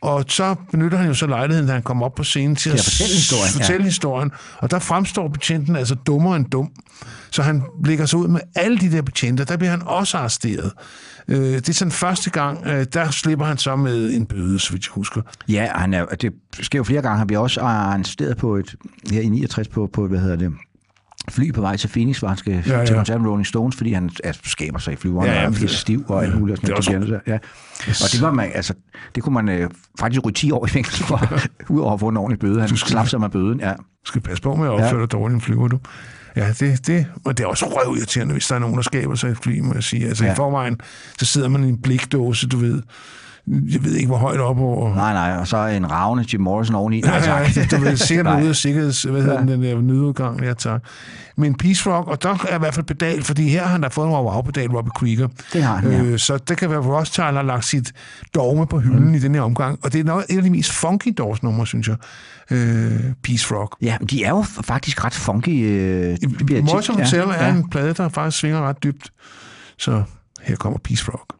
Og så benytter han jo så lejligheden, da han kommer op på scenen til at fortælle historien, ja. fortælle historien. Og der fremstår betjenten altså dummere end dum. Så han lægger sig ud med alle de der betjenter. Der bliver han også arresteret. Øh, det er sådan første gang, øh, der slipper han så med en bøde, så vidt jeg husker. Ja, han er, det sker jo flere gange. Han bliver også arresteret på et, her i 69 på, på hvad hedder det, fly på vej til Phoenix, hvor han skal Ja, ja, ja. ja. til koncert med Rolling Stones, fordi han er, skaber sig i flyveren, Ja, ja, ja, og bliver det- stiv og alt ja, muligt. og det er sådan noget. Ja. Og det var man, altså, det kunne man øh, faktisk ryge 10 år i fængsel for, udover at få en ordentlig bøde. Han Du skal- slap sig med bøden, ja. Du skal passe på med at opføre dig dårligt, flyver du. Ja, det, det, og det er også røvirriterende, hvis der er nogen, der skaber sig et fly, må jeg sige. Altså ja. Ja. i forvejen, så sidder man i en blikdåse, du ved. Jeg ved ikke, hvor højt op over. Nej, nej, og så en ravne Jim Morrison oveni. Nej, Ja, tak. ja, du ved, sikkert ude af sikkerheds... Hvad hedder Ja. den, der nødudgang? Ja, tak. Men Peace Rock, og der er i hvert fald pedal, fordi her har han da fået en wow-pedal, Robbie Krieger. Det har han, ja. øh, Så det kan være, at Rothschild har lagt sit dogme på hylden mm. i den her omgang. Og det er nok et af de mest funky doors numre, synes jeg. Øh, Peace Rock. Ja, men de er jo faktisk ret funky. Øh, Morrison ja, er ja. en plade, der faktisk svinger ret dybt. Så her kommer Peace Rock.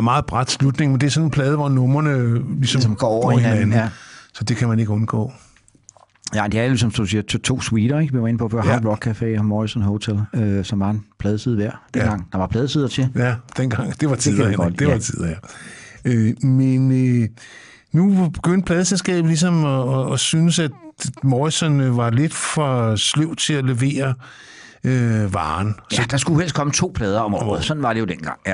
Ja, meget bræt slutning, men det er sådan en plade, hvor numrene ligesom, Ligesom går over hinanden, ja. Så det kan man ikke undgå. Ja, det er jo, som du siger, to, to suiter, ikke? Vi var inde på før, Ja. Hard Rock Café og Morrison Hotel, øh, som var en pladeside hver dengang. Ja. Der var pladesider til. Ja, dengang. Det var tider, det, godt, det var ja. tider, ja. Øh, men øh, nu begyndte pladeselskabet ligesom at, at, at synes, at Morrison øh, var lidt for sløv til at levere øh, varen. Ja, der skulle helst komme to plader om året. Sådan var det jo dengang. Ja.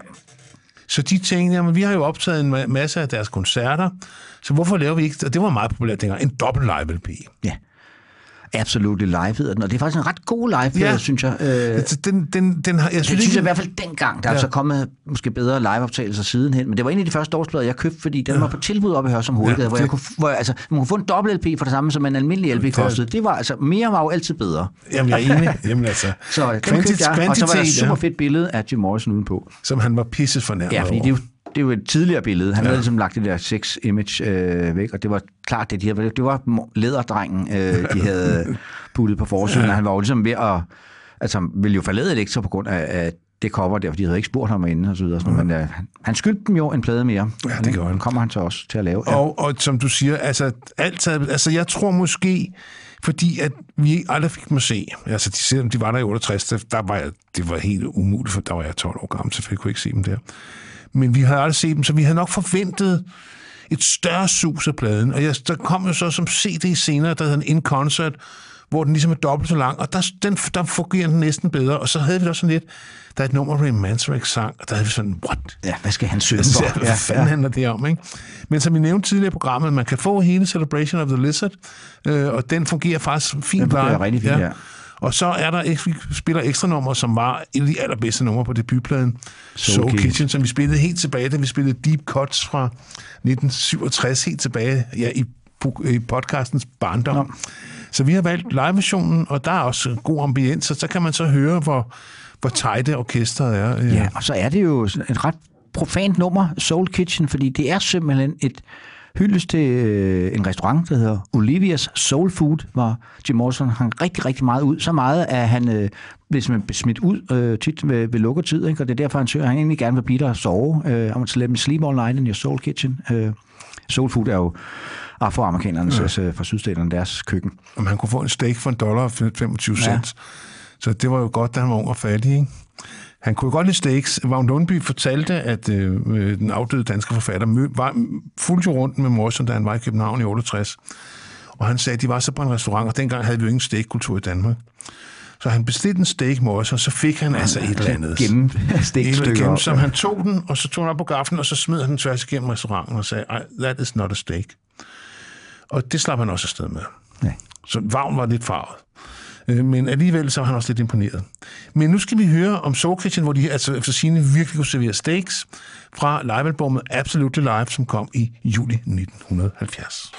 Så de tænkte, jamen vi har jo optaget en masse af deres koncerter, så hvorfor laver vi ikke, og det var meget populært dengang, en dobbelt live LP. ja. Absolut Live hedder den, og det er faktisk en ret god live, Ja. ja. synes jeg. Øh, Altså, Den, den, den har, jeg synes, synes ikke, jeg i hvert fald dengang, der er Ja. ja. så kommet måske bedre liveoptagelser sidenhen, men det var en af de første årsplader, jeg købte, fordi den ja. var på tilbud op i Hørsum Hovedgade, Ja, hvor, det- jeg kunne, hvor jeg, altså, man kunne få en dobbelt LP for det samme, som en almindelig LP kostede. Det var altså, mere var jo altid bedre. jamen jeg er enig, jamen altså, Så den Kvantit- købte jeg, og så var der et super fedt billede af Jim Morrison udenpå. som han var pisse fornærmet Ja, fordi det er jo, det er jo et tidligere billede. Han Ja. havde ligesom lagt det der sex image øh, væk, og det var klart, det, de havde, det var lederdrengen, øh, de havde puttet på forsiden, Ja. han var jo ligesom ved at... Altså, ville jo forlade Elektra på grund af, af det cover der, fordi de havde ikke spurgt ham inden og så videre. Mm. Men øh, han- skyldte dem jo en plade mere. Ja, det gjorde han. kommer han så også til at lave. Ja. Og, og som du siger, altså, alt altså jeg tror måske, fordi at vi aldrig fik dem at se, altså de, selvom de var der i 68, der, der var jeg, det var helt umuligt, for der var jeg 12 år gammel, så jeg kunne ikke se dem der. Men vi havde aldrig set dem, så vi havde nok forventet et større sus af pladen. Og jeg, der kom jo så som CD senere, der hedder en In Concert, hvor den ligesom er dobbelt så lang, og der, den, der fungerer den næsten bedre. Og så havde vi da også sådan lidt, der er et nummer, Ray Manzarek sang, og der havde vi sådan, what? ja, hvad skal han synge for? hvad fanden handler det om, ikke? Men som vi nævnte tidligere i programmet, man kan få hele Celebration of the Lizard, øh, og den fungerer faktisk fint Den fungerer live. rigtig fint, ja. Og så er der, vi spiller ekstra nummer, som var et af de allerbedste numre på debutpladen, Soul, Soul Kitchen. Kitchen. som vi spillede helt tilbage, da vi spillede Deep Cuts fra 1967, helt tilbage ja, i, i podcastens barndom. Nå. Så vi har valgt live-versionen, og der er også god ambience, og så kan man så høre, hvor, hvor tighte orkestret er. Ja, og så er det jo et ret profant nummer, Soul Kitchen, fordi det er simpelthen et hyldest til øh, en restaurant, der hedder Olivias Soul Food, hvor Jim Morrison hang rigtig, rigtig meget ud. Så meget, at han øh, blev simpelthen smidt ud øh, tit ved, ved lukketid, ikke? og det er derfor, han søger, han egentlig gerne vil blive der og sove. Øh, let me sleep all night in your Soul Kitchen. Øh, Soul Food er jo afroamerikanerne ja. fra sydstaterne, deres køkken. om han kunne få en steak for en dollar og 25 cent. Ja. Så det var jo godt, da han var ung og fattig. Ikke? Han kunne godt lide steaks. Vagn Lundby fortalte, at øh, øh, den afdøde danske forfatter mø, var, fulgte rundt med Morrison, da han var i København i 68. Og han sagde, at de var så på en restaurant, og dengang havde vi jo ingen steakkultur i Danmark. Så han bestilte en steak Morrison, og så fik han altså et eller andet. Gennem stikstykker. som ja. han tog den, og så tog han op på gaflen, og så smed han den tværs igennem restauranten og sagde, "Ej, that is not a steak. Og det slap han også afsted med. Ja. Så Vagn var lidt farvet. Øh, men alligevel så er han også lidt imponeret. Men nu skal vi høre om Soul Kitchen, hvor de altså efter sine virkelig kunne servere steaks fra livealbummet Absolutely Live, som kom i juli 1970.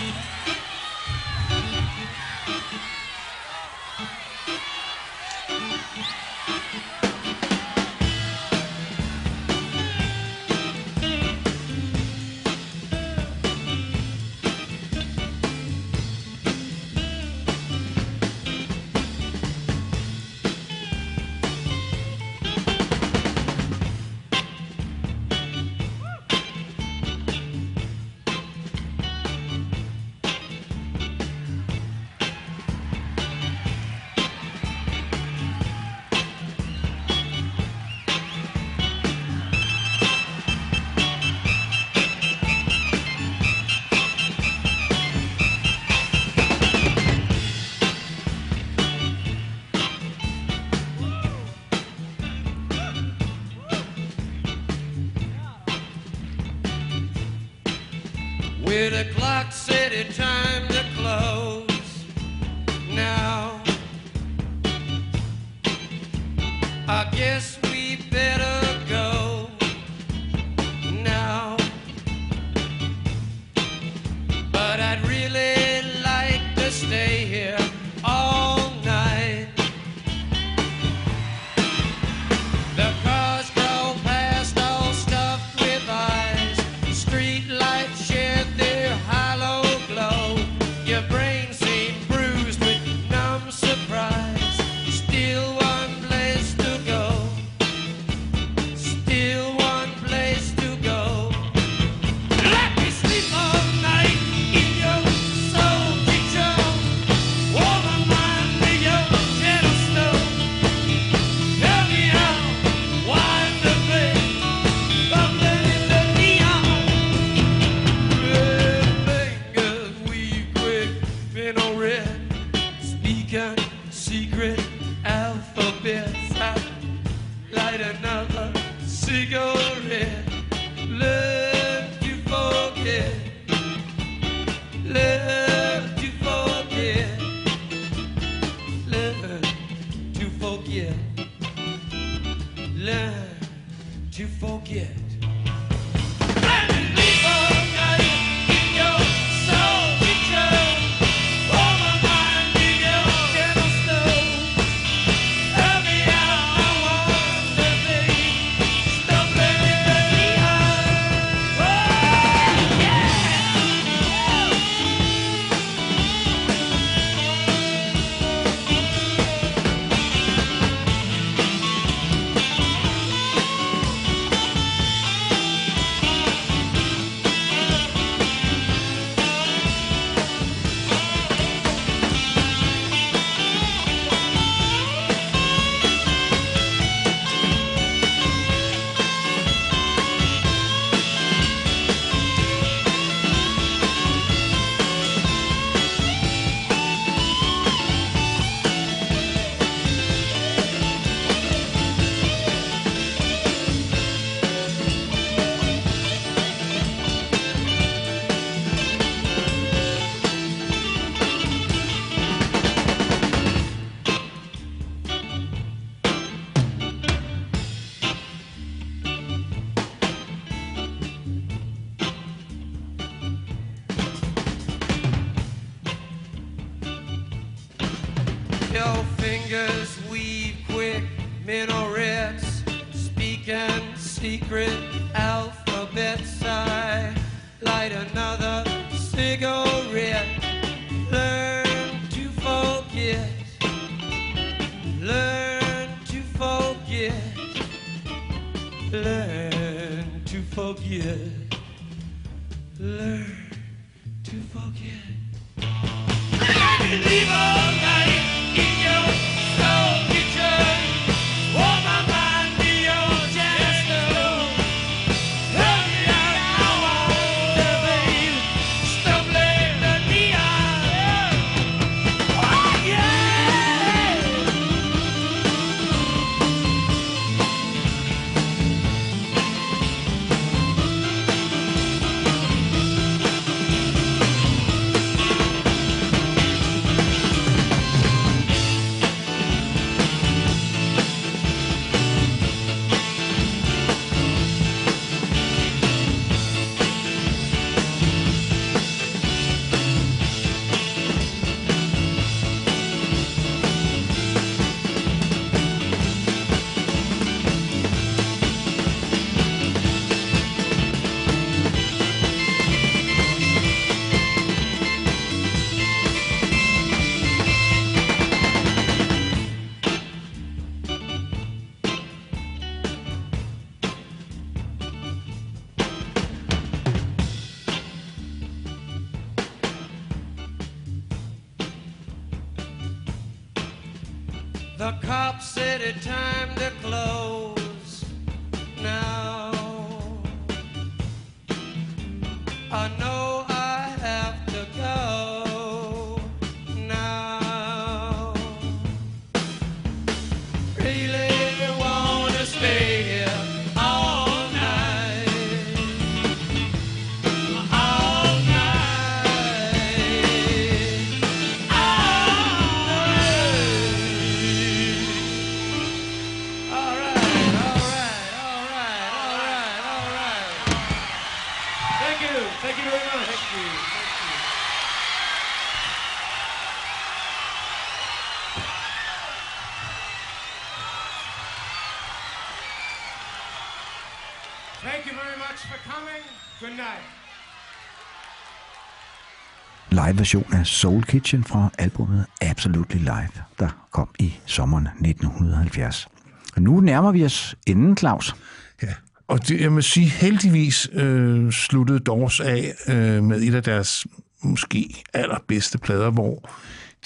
version af Soul Kitchen fra albumet Absolutely Live, der kom i sommeren 1970. Og nu nærmer vi os enden, Claus. Ja, og det, jeg må sige, heldigvis øh, sluttede Doors af øh, med et af deres måske allerbedste plader, hvor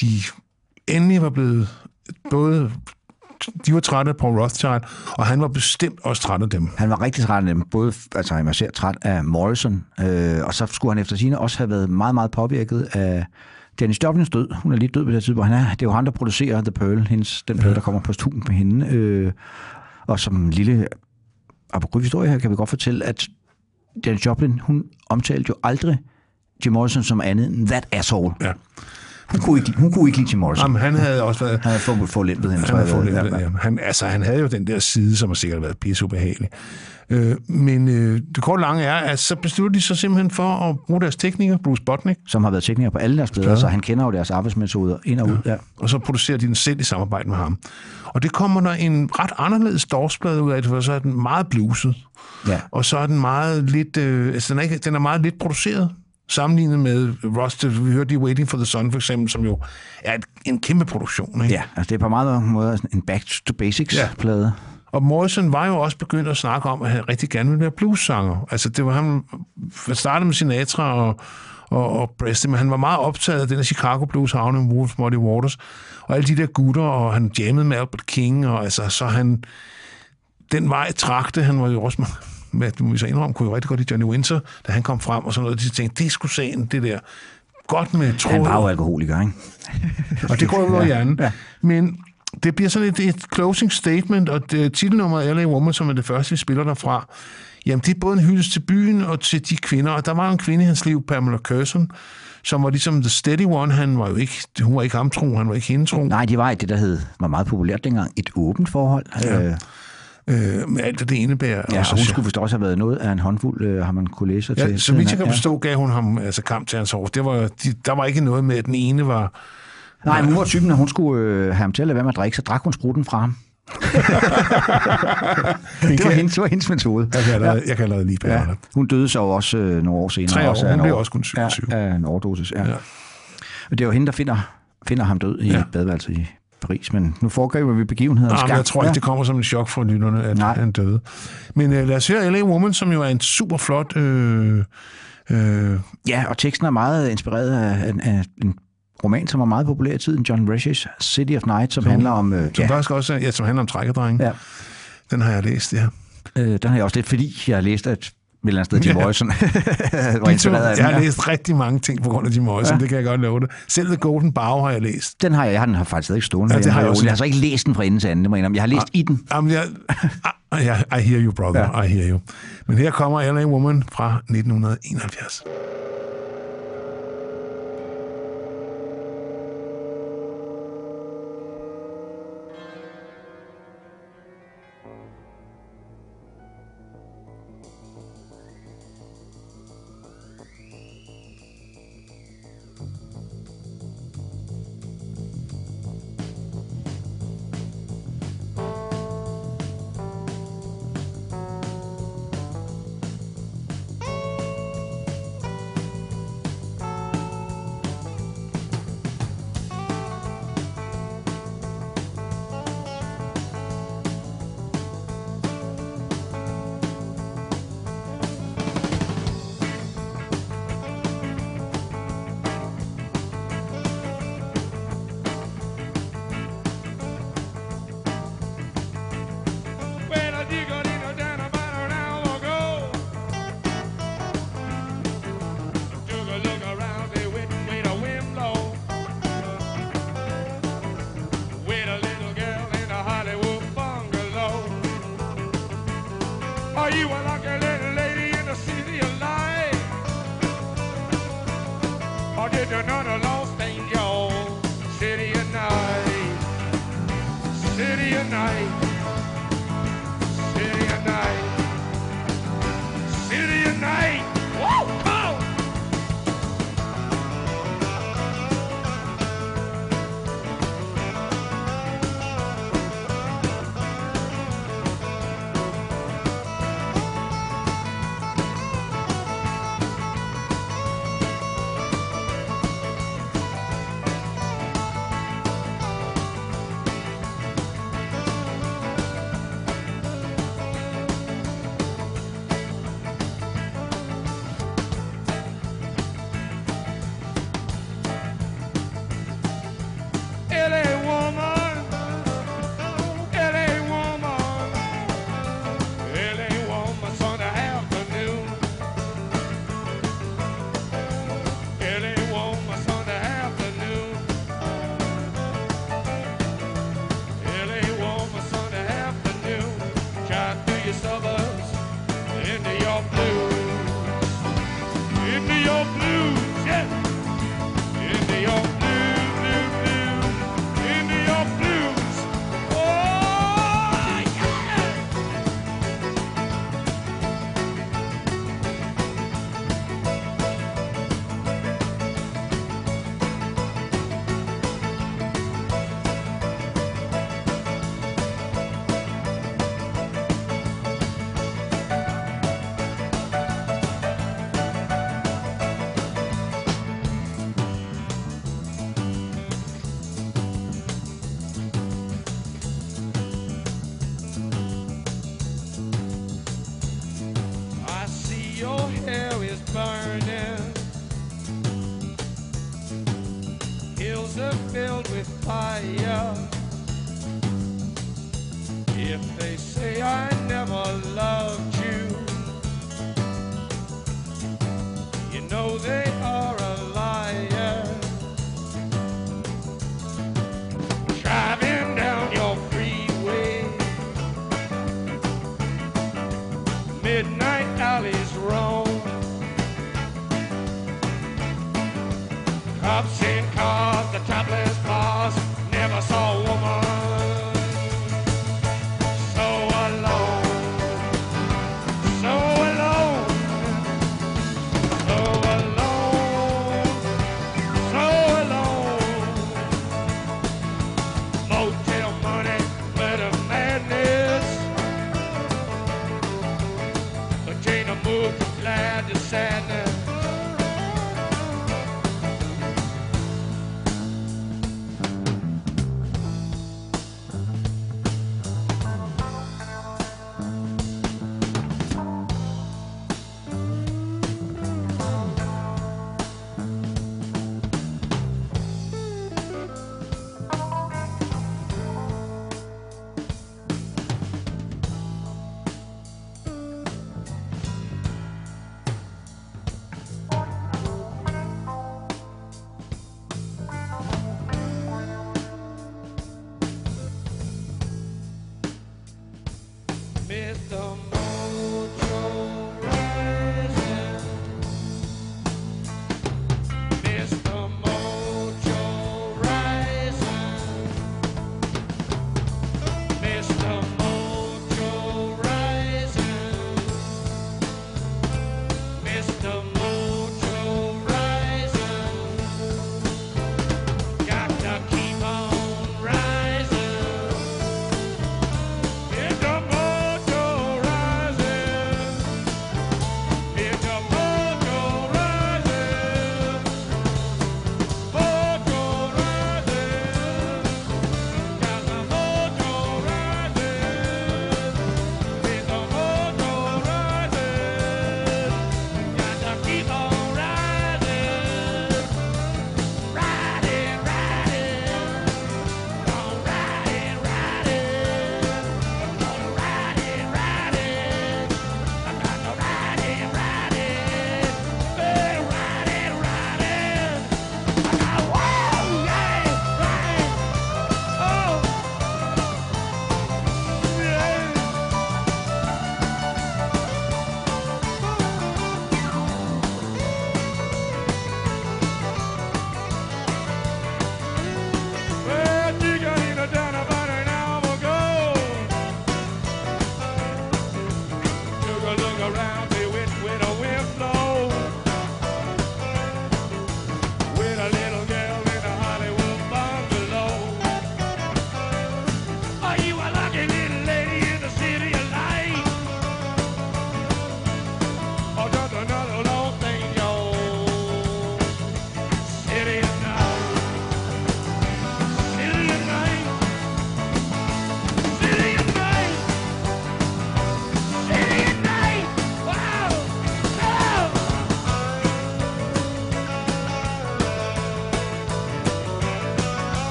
de endelig var blevet både... De var trætte af Paul Rothchild, og han var bestemt også træt af dem. Han var rigtig træt af dem. Både, altså han var især træt af Morrison, øh, og så skulle han efter sine også have været meget, meget påvirket af Dennis Joplins død. Hun er lige død på det tidspunkt. Han er, det er jo ham, der producerer The Pearl, hendes, den plade, der kommer på stuen med hende. Øh, og som en lille apokryf historie her, kan vi godt fortælle, at Dennis Joplin, hun omtalte jo aldrig Jim Morrison som andet end that asshole. Ja. Hun kunne ikke, hun kunne ikke lide Jim Morrison. Jamen, han havde også været... Han havde for, forlæmpet hende, Han, tror jeg. havde Ja, ja. ja, han, altså, han havde jo den der side, som har sikkert været pissubehagelig. Øh, men øh, det korte lange er, at så besluttede de sig simpelthen for at bruge deres tekniker, Bruce Botnick, Som har været tekniker på alle deres plader, så han kender jo deres arbejdsmetoder ind og ud. Ja. og så producerer de den selv i samarbejde med ham. Og det kommer der en ret anderledes Doors-plade ud af, for så er den meget bluset. Ja. Og så er den meget lidt, øh, altså den er, ikke, den er meget lidt produceret, sammenlignet med Rust, vi hørte i Waiting for the Sun for eksempel, som jo er et, en kæmpe produktion. Ikke? Ja, altså det er på meget mange måder en back to basics-plade. Ja. Og Morrison var jo også begyndt at snakke om, at han rigtig gerne ville være bluessanger. Altså, det var han, han startede med Sinatra og, og, og Presley, men han var meget optaget af den af Chicago Blues, Havne, Wolf, Muddy Waters, og alle de der gutter, og han jammede med Albert King, og altså, så han, den vej trakte, han var jo også, med, du så indrømme, kunne jo rigtig godt i Johnny Winter, da han kom frem og sådan noget, de tænkte, det skulle sagen, det der, godt med tråd. Han var jo alkoholiker, ikke? Og det går jo ud af hjernen. Ja. Men det bliver sådan et, et closing statement, og det, titelnummeret L.A. Woman, som er det første, vi spiller derfra, jamen det er både en hyldest til byen og til de kvinder, og der var en kvinde i hans liv, Pamela Curson, som var ligesom the steady one. Han var jo ikke, hun var ikke ham tro, han var ikke hende tro. Nej, de var det, der hed, var meget populært dengang, et åbent forhold. Ja. Øh, Øh, med alt, hvad det indebærer. ja, og hun skulle vist også have været noget af en håndfuld, øh, har man kunne læse ja, til. så vidt jeg kan Ja. forstå, gav hun ham altså kamp til hans hår. Det var, de, der var ikke noget med, at den ene var... Nej, hun var typen, at hun skulle øh, have ham til at lade være med at drikke, så drak hun spruten fra ham. det, var hendes, det var hendes metode. Jeg kan allerede, jeg kan allerede lige bære Ja. det. Hun døde så også øh, nogle år senere. Tre år. Også Hun blev også kun 27. Ja, af en overdosis, ja. Ja. ja. Og det er jo hende, der finder, finder ham død i Ja. ja. badeværelset i Paris. Men nu foregriber vi begivenhedernes men gang. jeg tror ikke, det kommer som en chok for lytterne, at Nej. han døde. Men øh, lad os høre L.A. Woman, som jo er en super flot... Øh, øh, Ja, og teksten er meget inspireret af, af, af en roman, som var meget populær i tiden, John Rishis City of Night, som handler om... Øh, som ja, faktisk også ja, som handler om trækkerdrenge. Ja. Den har jeg læst, ja. øh, den har jeg også lidt, fordi jeg har læst, at eller andet sted, Jim Ja. Morrison var inspireret af jeg har læst rigtig mange ting på grund af Jim Morrison, ja. Det kan jeg godt love det. Selv The Golden Bough har jeg læst. Den har jeg, jeg har den har faktisk stadig stående. Ja, det har jeg også. Jeg har så ikke læst den fra ende til anden, det må jeg indrømme. Jeg har læst i den. Jamen, jeg, ah, I hear you, brother. Ja. I hear you. Men her kommer L.A. Woman fra 1971.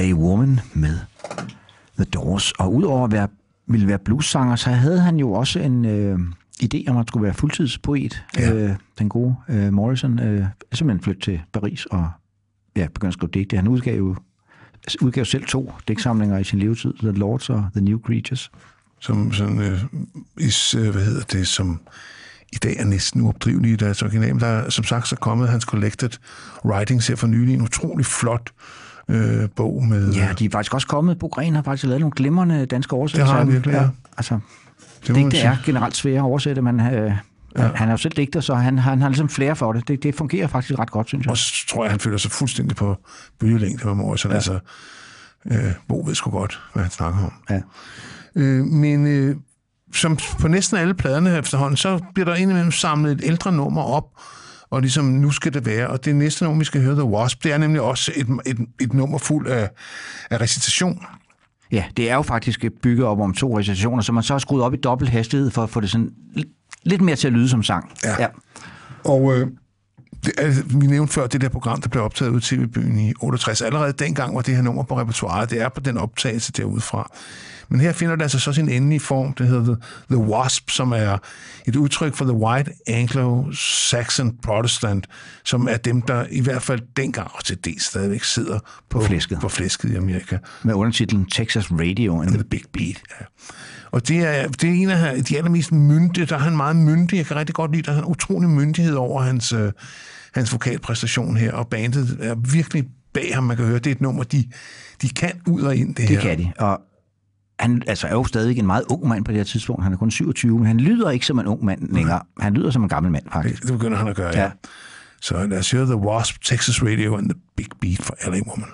L.A. Woman med The Doors. Og udover at være, ville være bluessanger, så havde han jo også en øh, idé om at skulle være fuldtidspoet. Ja. Øh, den gode øh, Morrison øh, simpelthen flyttet til Paris og ja, begyndte at skrive digte. Han udgav jo udgav selv to digtsamlinger i sin levetid, The Lords og The New Creatures. som sådan, øh, is, øh, hvad hedder det, som i dag er næsten uopdrivelige i deres original. Der er som sagt så kommet hans Collected Writings her for nylig, en utrolig flot øh, bog med... Ja, de er faktisk også kommet. Bo Gren har faktisk lavet nogle glimrende danske oversættelser. Det har han virkelig, ja. Altså, Det digte er generelt svære at oversætte, men øh, ja. han er jo selv digter, så han, han har ligesom flere for det. det. Det fungerer faktisk ret godt, synes jeg. Og så tror jeg, han føler sig fuldstændig på bølgelængde med Morrison. Ja. Altså, øh, Bo ved sgu godt, hvad han snakker om. Ja. Øh, men øh, som på næsten alle pladerne efterhånden, så bliver der indimellem samlet et ældre nummer op, og ligesom, nu skal det være. Og det næste nummer, vi skal høre, The Wasp, det er nemlig også et, et, et nummer fuld af, af recitation. Ja, det er jo faktisk bygget op om to recitationer, så man så har skruet op i dobbelt hastighed for at få det sådan li- lidt mere til at lyde som sang. Ja. ja. Og øh, det, altså, vi nævnte før det der program, der blev optaget ud i TV-byen i 68. Allerede dengang var det her nummer på repertoireet. Det er på den optagelse derudfra. Men her finder det altså så sin endelige form. Det hedder The, the Wasp, som er et udtryk for The White Anglo-Saxon Protestant, som er dem, der i hvert fald dengang og til det stadigvæk sidder på, På flæsket. på flæsket i Amerika. Med undertitlen Texas Radio and The Big Beat. Ja. Og det er, det er en af de allermest myndige, der er han meget myndig. Jeg kan rigtig godt lide, der er en utrolig myndighed over hans, øh, hans vokalpræstation her, og bandet er virkelig bag ham, man kan høre. Det er et nummer, de, de kan ud og ind, det, Det her. kan de. Og han altså, er jo stadig en meget ung mand på det her tidspunkt. Han er kun 27, men han lyder ikke som en ung mand længere. Han lyder som en gammel mand, faktisk. Det begynder han at gøre, ja. Ja. Så lad os høre The Wasp, Texas Radio and The Big Beat for LA Woman.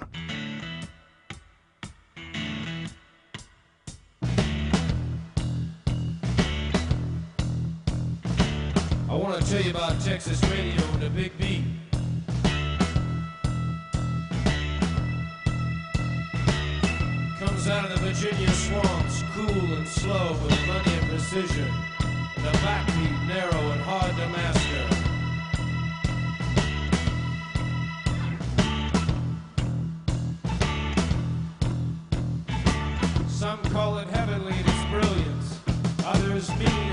I want to tell you about Texas radio and the big beat. Virginia swamps, cool and slow with plenty of precision. The backbeat narrow and hard to master. Some call it heavenly in its brilliance, others mean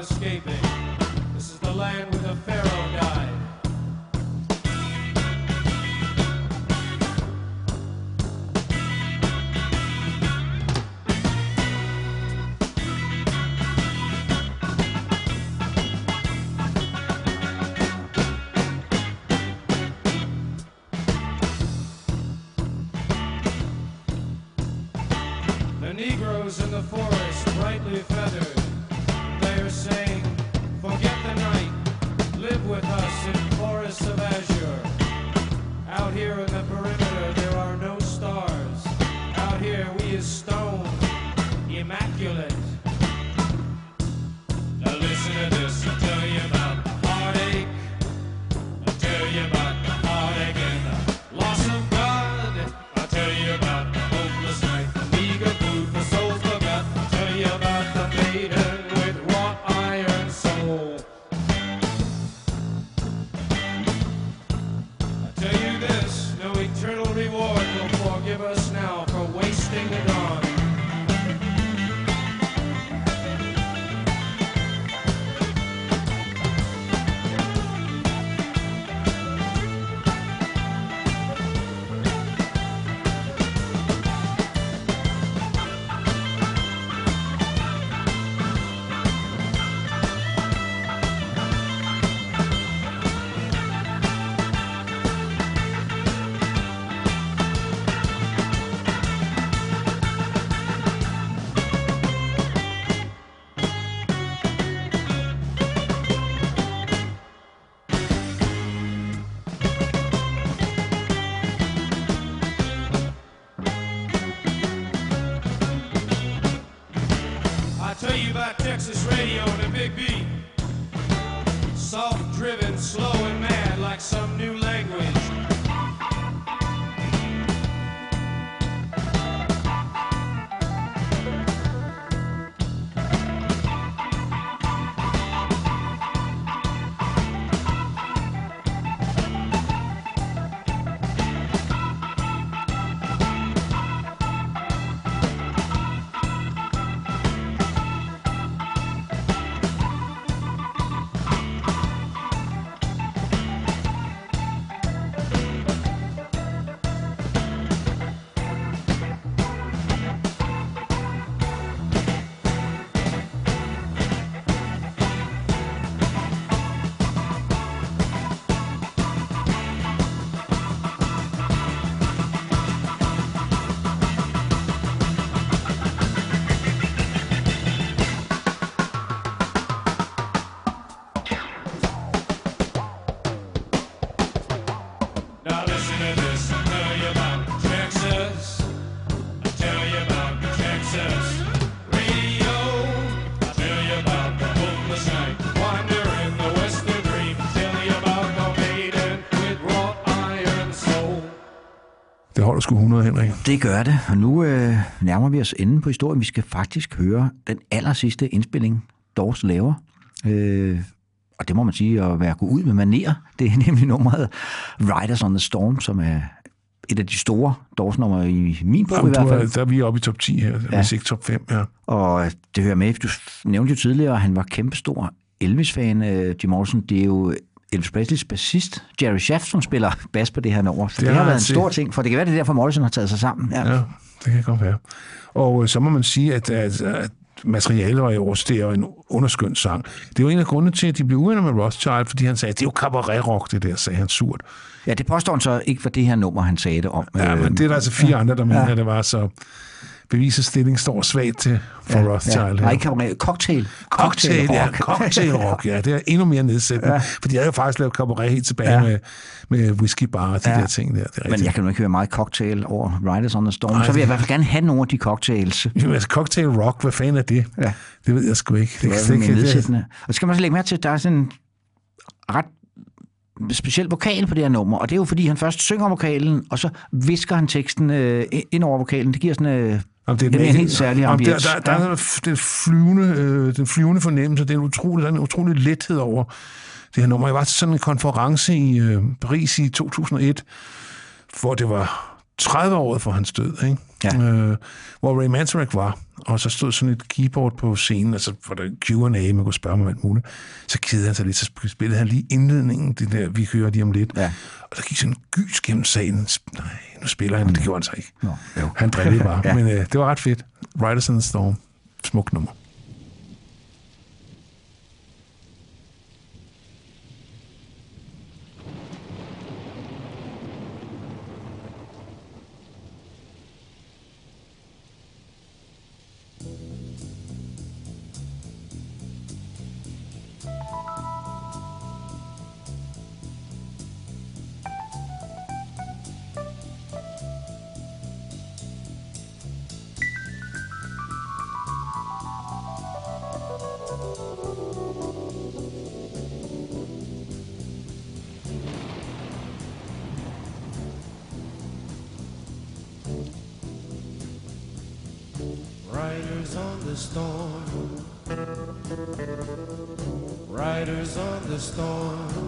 escaping. This is the land where the Pharaoh died. The Negroes in the forest, brightly feathered, sgu 100, Henrik. Det gør det, og nu øh, nærmer vi os enden på historien. Vi skal faktisk høre den aller sidste indspilling, Dors laver. Øh, og det må man sige at være gå ud med maner. Det er nemlig nummeret Riders on the Storm, som er et af de store Dors-numre i min bog Jamen, i hvert er, fald. der er vi oppe i top 10 her, ja. hvis ikke top 5 her. Og det hører med, du nævnte jo tidligere, at han var kæmpestor Elvis-fan, øh, Jim Morrison. Det er jo Elvis Presleys bassist, Jerry Shaft, som spiller bas på det her nummer. Så det, Det har været en stor ting, for det kan være, det er derfor Morrison har taget sig sammen. Ja. Ja, det kan godt være. Og øh, så må man sige, at, at, at materialet var jo også det er en underskøn sang. Det var en af grundene til, at de blev uvenner med Rothschild, fordi han sagde, det er jo cabaret-rock, det der, sagde han surt. ja, det påstår han så ikke for det her nummer, han sagde det om. Ja, Øh, men det er der altså fire ja. andre, der mener, Ja. det var så... beviser stilling står svagt til for ja, Rothschild. Ja. Nej, ikke cabaret. Cocktail. Cocktail, ja, rock. cocktail rock, ja, det er endnu mere nedsættende, ja. for de havde jo faktisk lavet cabaret helt tilbage Ja. ja. med, med whisky bar og de Ja. ja. der ting der. Det er Men jeg kan nu ikke høre meget cocktail over Riders on the Storm, Nej, så vil jeg i det- hvert fald gerne have nogle af de cocktails. Jamen, altså, cocktail rock, hvad fanden er det? Ja. Det ved jeg sgu ikke. Det er det, sådan det, nedsættende. Og så skal man også lægge mærke til, at der er sådan en ret speciel vokal på det her nummer, og det er jo fordi, han først synger vokalen, og så visker han teksten øh, ind over vokalen. Det giver sådan øh, Jamen, det er det er en den- helt særlig Jamen, der, ambiance. der, der, er den flyvende, øh, den flyvende fornemmelse, det er en utrolig, der er en utrolig lethed over det her nummer. Jeg var til sådan en konference i øh, Paris i 2001, hvor det var 30 år for hans død, ikke? Ja. Øh, hvor Ray Manzarek var, og så stod sådan et keyboard på scenen, altså for der Q&A, man kunne spørge om alt muligt. Så kedede han sig lidt, så spillede han lige indledningen, det der, vi hører lige om lidt. Ja. Og der gik sådan en gys gennem salen. Nej, nu spiller han, det gjorde han så ikke. Nå, jo. Han drillede bare. Ja. Men øh, det var ret fedt. Riders in the Storm. Smuk nummer. Storm.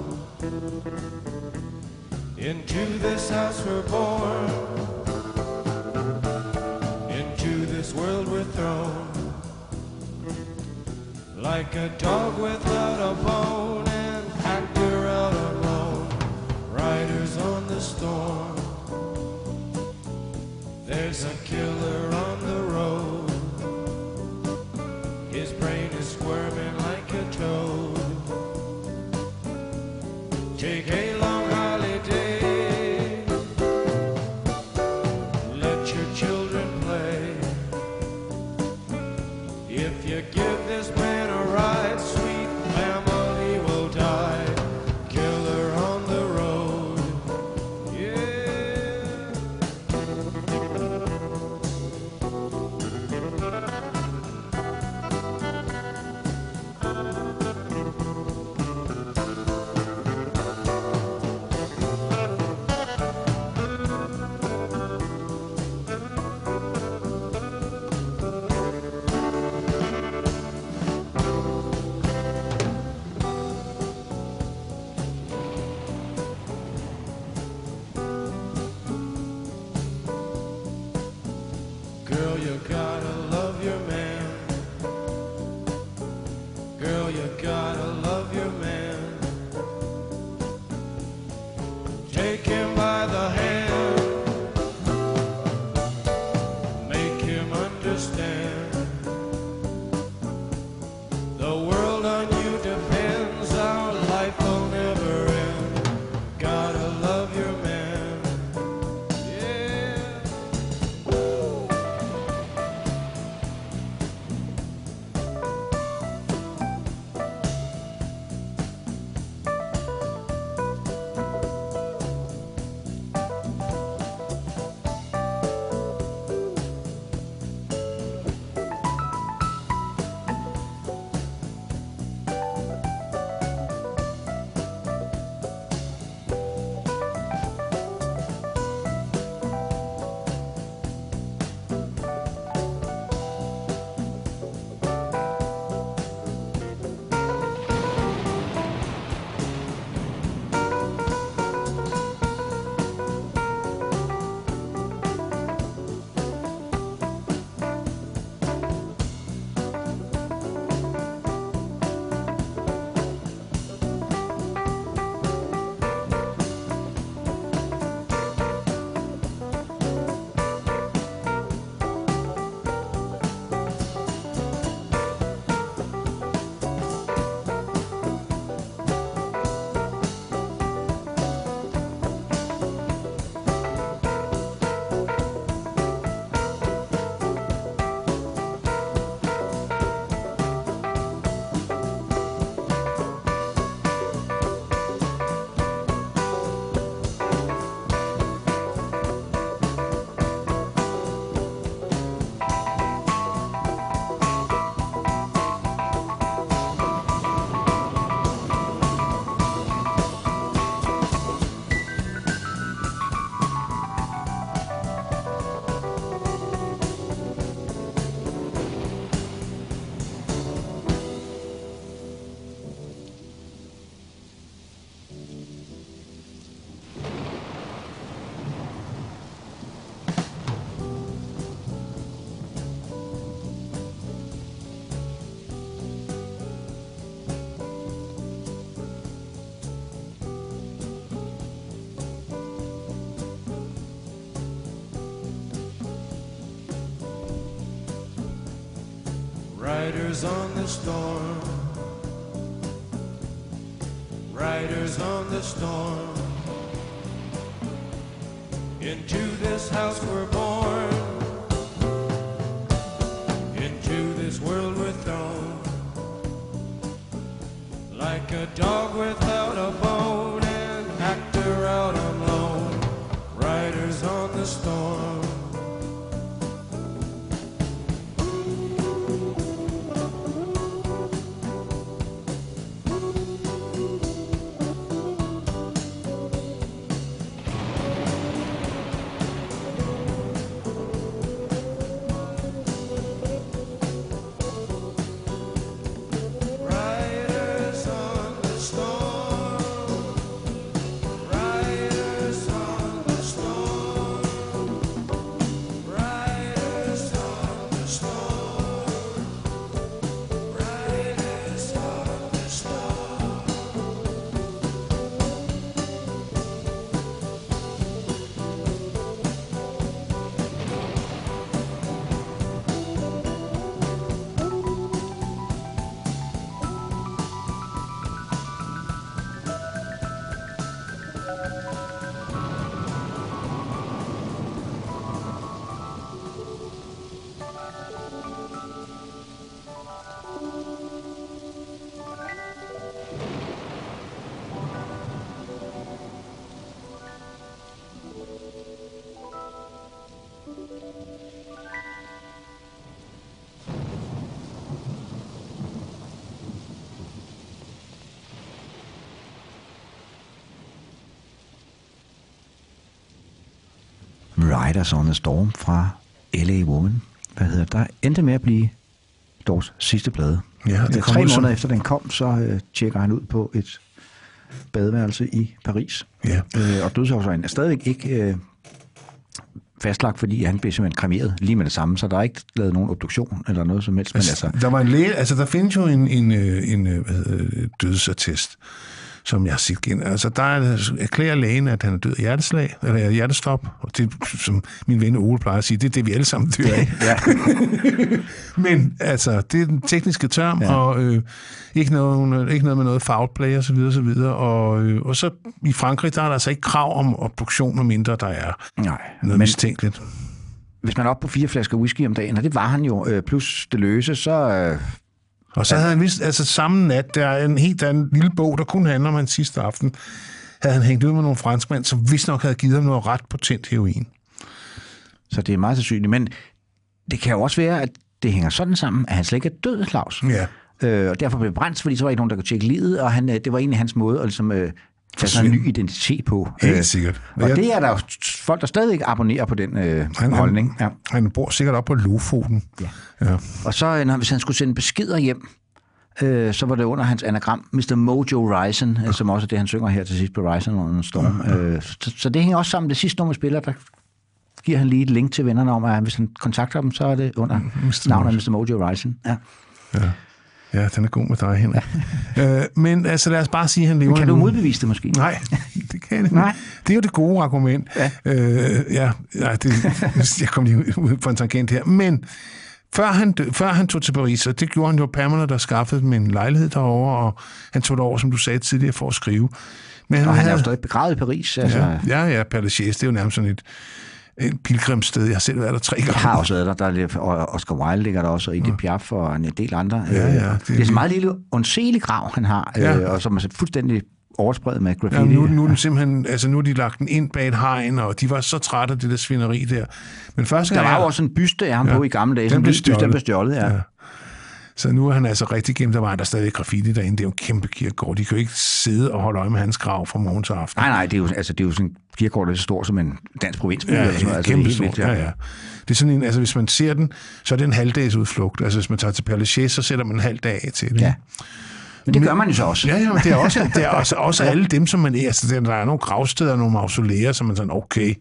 Riders on the storm. Riders on the storm. Into this house we're born. Into this world we're thrown. Like a dog without Riders on the Storm fra L.A. Woman. Hvad hedder? Der endte med at blive Dors sidste plade. Ja, det Øh, kom Tre ud som- måneder efter den kom, så øh, tjekker han ud på et badeværelse i Paris. Ja. Øh, og dødsårsagen er stadigvæk ikke øh, fastlagt, fordi han blev simpelthen kremeret lige med det samme, så der er ikke lavet nogen obduktion eller noget som helst. Men Altså, altså, der var en læge, altså der findes jo en, en, øh, en øh, hedder, det, dødsattest, som jeg har set igen. Altså der er- erklærer lægen, at han er død af hjerteslag, eller hjertestop, og det, som min ven Ole plejer at sige, det er det, vi alle sammen dør af. ja. Men altså, det er den tekniske term, ja. Og øh, ikke, noget, ikke noget med noget foul play og så videre, og øh, og så i Frankrig, der er der altså ikke krav om obduktion, medmindre der er Nej, noget men mistænkeligt. hvis man er oppe på fire flasker whisky om dagen, og det var han jo, øh, plus det løse, så... Øh, Og så havde han vist, altså samme nat, der er en helt anden lille bog, der kun handler om hans sidste aften, havde han hængt ud med nogle franskmænd, som vist nok havde givet ham noget ret potent heroin. så det er meget sandsynligt. Men det kan jo også være, at det hænger sådan sammen, at han slet ikke er død, Claus. Ja. Øh, og derfor blev brændt, fordi så var ikke nogen, der kunne tjekke livet, og han, øh, det var egentlig hans måde at ligesom, øh, tage sådan en ny identitet på. Helt Øh, sikkert. Og Jeg- det er der jo folk, der stadigvæk abonnerer på den øh, Han, holdning. Ja. han, bor sikkert op på Lofoten. Ja. ja. Og så, øh, når, hvis han skulle sende beskeder hjem, øh, så var det under hans anagram, Mr. Mojo Ryzen, øh, som også er det, han synger her til sidst på Ryzen under en storm. Øh, så, så det hænger også sammen. Det sidste nummer spiller, der giver han lige et link til vennerne om, at hvis han kontakter dem, så er det under navnet Mr. Mojo Ryzen. Ja. Ja, den er god med dig, Henrik. øh, men altså, lad os bare sige, at han lever Kan du modbevise det måske? Nej, det kan jeg ikke. Nej. Det er jo det gode argument. Ja. Øh, ja, ja det, jeg kom lige ud på en tangent her. Men før han, før han tog til Paris, og det gjorde han jo Pamela, der skaffede dem en lejlighed derovre, og han tog derover, som du sagde tidligere, for at skrive. Men Og han er jo havde- stadig begravet i Paris. Altså, Ja, ja, ja Père Lachaise, det er jo nærmest sådan et, et pilgrimssted. Jeg har selv været der tre gange. Jeg har også været der, der er lidt, og Oscar Wilde ligger der også, og Edith Piaf og en del andre. Ja, ja, Øh, det er det, er en meget lille, undselig grav, han har, Ja. øh, og som er fuldstændig overspredt med Ja, graffiti. nu, nu, er den simpelthen, altså nu er de lagt den ind bag et hegn, og de var så trætte af det der svineri der. Men første der var jo også en byste af ham Ja. på i gamle dage. Den en blev byste, den blev stjålet, ja. Ja. Så nu er han altså rigtig gemt. Der var der stadig graffiti derinde. Det er jo en kæmpe kirkegård. De kan jo ikke sidde og holde øje med hans grav fra morgen til aften. Nej, nej, det er jo, altså, det er jo sådan en kirkegård, der er så stor som en dansk provinsby. Ja, eller sådan ja, noget. Altså, kæmpe det er helt stort. vildt, Ja, ja. Det er sådan en, altså hvis man ser den, så er det en halvdags udflugt. Altså hvis man tager til Lachaise, så sætter man en halv dag af til det. Ja. Men det gør man jo så også. Ja, ja, det er også, det er også, også alle dem, som man... Altså, der- der er nogle gravsteder, nogle mausoleer, som man sådan, okay,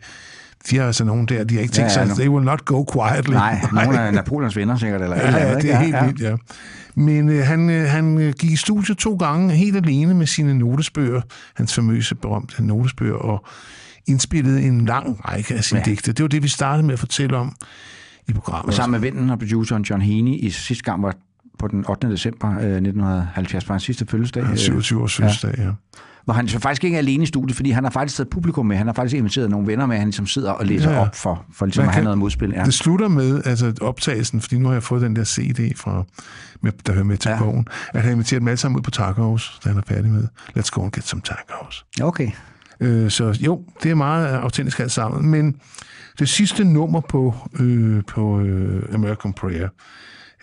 de har altså nogen der, de har ikke tænkt Ja, sig, ja, at they will not go quietly. Nej, nogle af Napoleons venner sikkert, eller et eller Ja, andet, ja, det er helt vildt, ja. Men øh, han, øh, han øh, gik i studiet to gange, helt alene med sine notesbøger, hans famøse, berømte notesbøger, og indspillede en lang række af sine ja. Ja. digte. Det var det, vi startede med at fortælle om i programmet. Og sammen med vennen og produceren John Heaney i sidste gang var på den 8. december øh, 1970, var hans sidste fødselsdag. Ja, øh, 27 års fødselsdag, ja. Hvor han så faktisk ikke er alene i studiet, fordi han har faktisk taget publikum med. Han har faktisk inviteret nogle venner med, han ligesom sidder og læser Ja, op for, for ligesom Man at have kan- noget modspil. Ja. Det slutter med, altså optagelsen, fordi nu har jeg fået den der CD, fra, med, der hører med til ja. Bogen, at han har inviteret dem alle sammen ud på tacos, da han er færdig med. Let's go and get some tacos. Okay. Øh, så jo, det er meget autentisk alt sammen. Men det sidste nummer på, øh, på øh, American Prayer,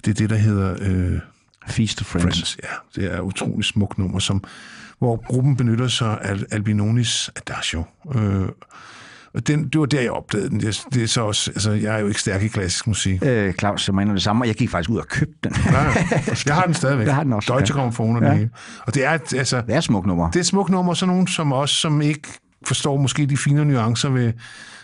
det er det, der hedder øh, Feast of Friends. Friends. Ja, det er et utroligt smukt nummer, som, hvor gruppen benytter sig af Albinonis Adagio. Øh, og den, det var der, jeg opdagede den. Det, det er så også, altså, jeg er jo ikke stærk i klassisk musik. Øh, Claus, jeg mener det samme, og jeg gik faktisk ud og købte den. Ja, jeg har den stadigvæk. Jeg har den også, Deutsche ja. Grammophon og det Ja. hele. Og det er, altså, Det er smukt nummer. det er smukt nummer, så nogen som os, som ikke forstår måske de fine nuancer ved...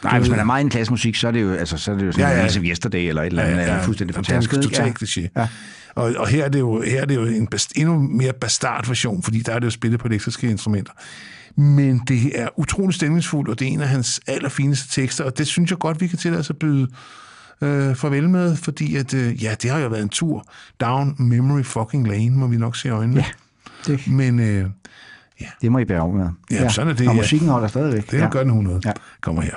Nej, hvis man er meget i en klassemusik, så er det jo, altså, så er det jo sådan Ja, ja, ja. ja. en Yesterday eller et eller andet, ja, ja, ja. fuldstændig fantastisk. Totalt kliché. Ja. Og, og her er det jo, her er det jo en bast, endnu mere bastard version, fordi der er det jo spillet på elektriske instrumenter. Men det er utroligt stemningsfuldt, og det er en af hans allerfineste tekster, og det synes jeg godt, vi kan tillade os at byde øh, farvel med, fordi at, øh, ja, det har jo været en tur down memory fucking lane, må vi nok se i øjnene. Ja, det- Men øh, Det må I bære over med. Ja, sådan er det, Og ja. musikken holder stadigvæk. det ja. gør den 100. Ja. Kommer her.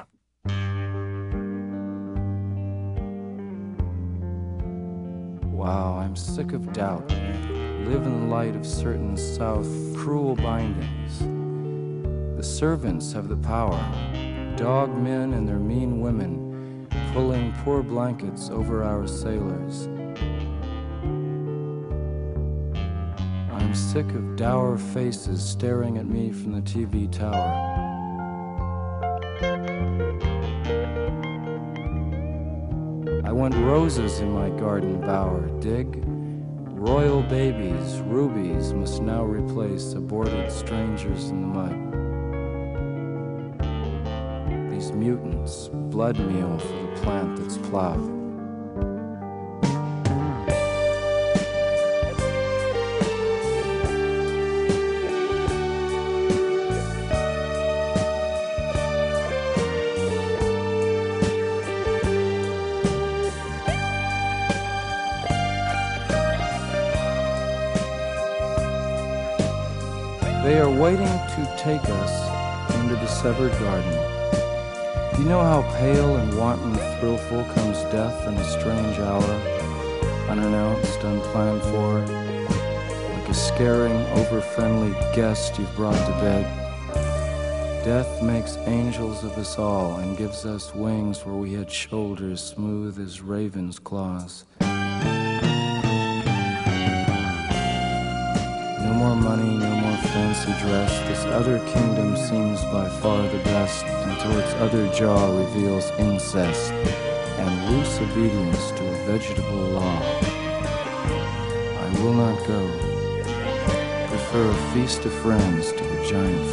Wow, I'm sick of doubt. Live in the light of certain South cruel bindings. The servants have the power, dog men and their mean women, pulling poor blankets over our sailors. I'm sick of dour faces staring at me from the TV tower. I want roses in my garden bower, dig? Royal babies, rubies, must now replace aborted strangers in the mud. These mutants, blood meal for the plant that's plowed. Waiting to take us into the severed garden. You know how pale and wanton thrillful comes death in a strange hour, unannounced, unplanned for, like a scaring, over-friendly guest you've brought to bed? Death makes angels of us all and gives us wings where we had shoulders smooth as ravens' claws. More money, no more fancy dress. This other kingdom seems by far the best until its other jaw reveals incest and loose obedience to a vegetable law. I will not go. Prefer a feast of friends to a giant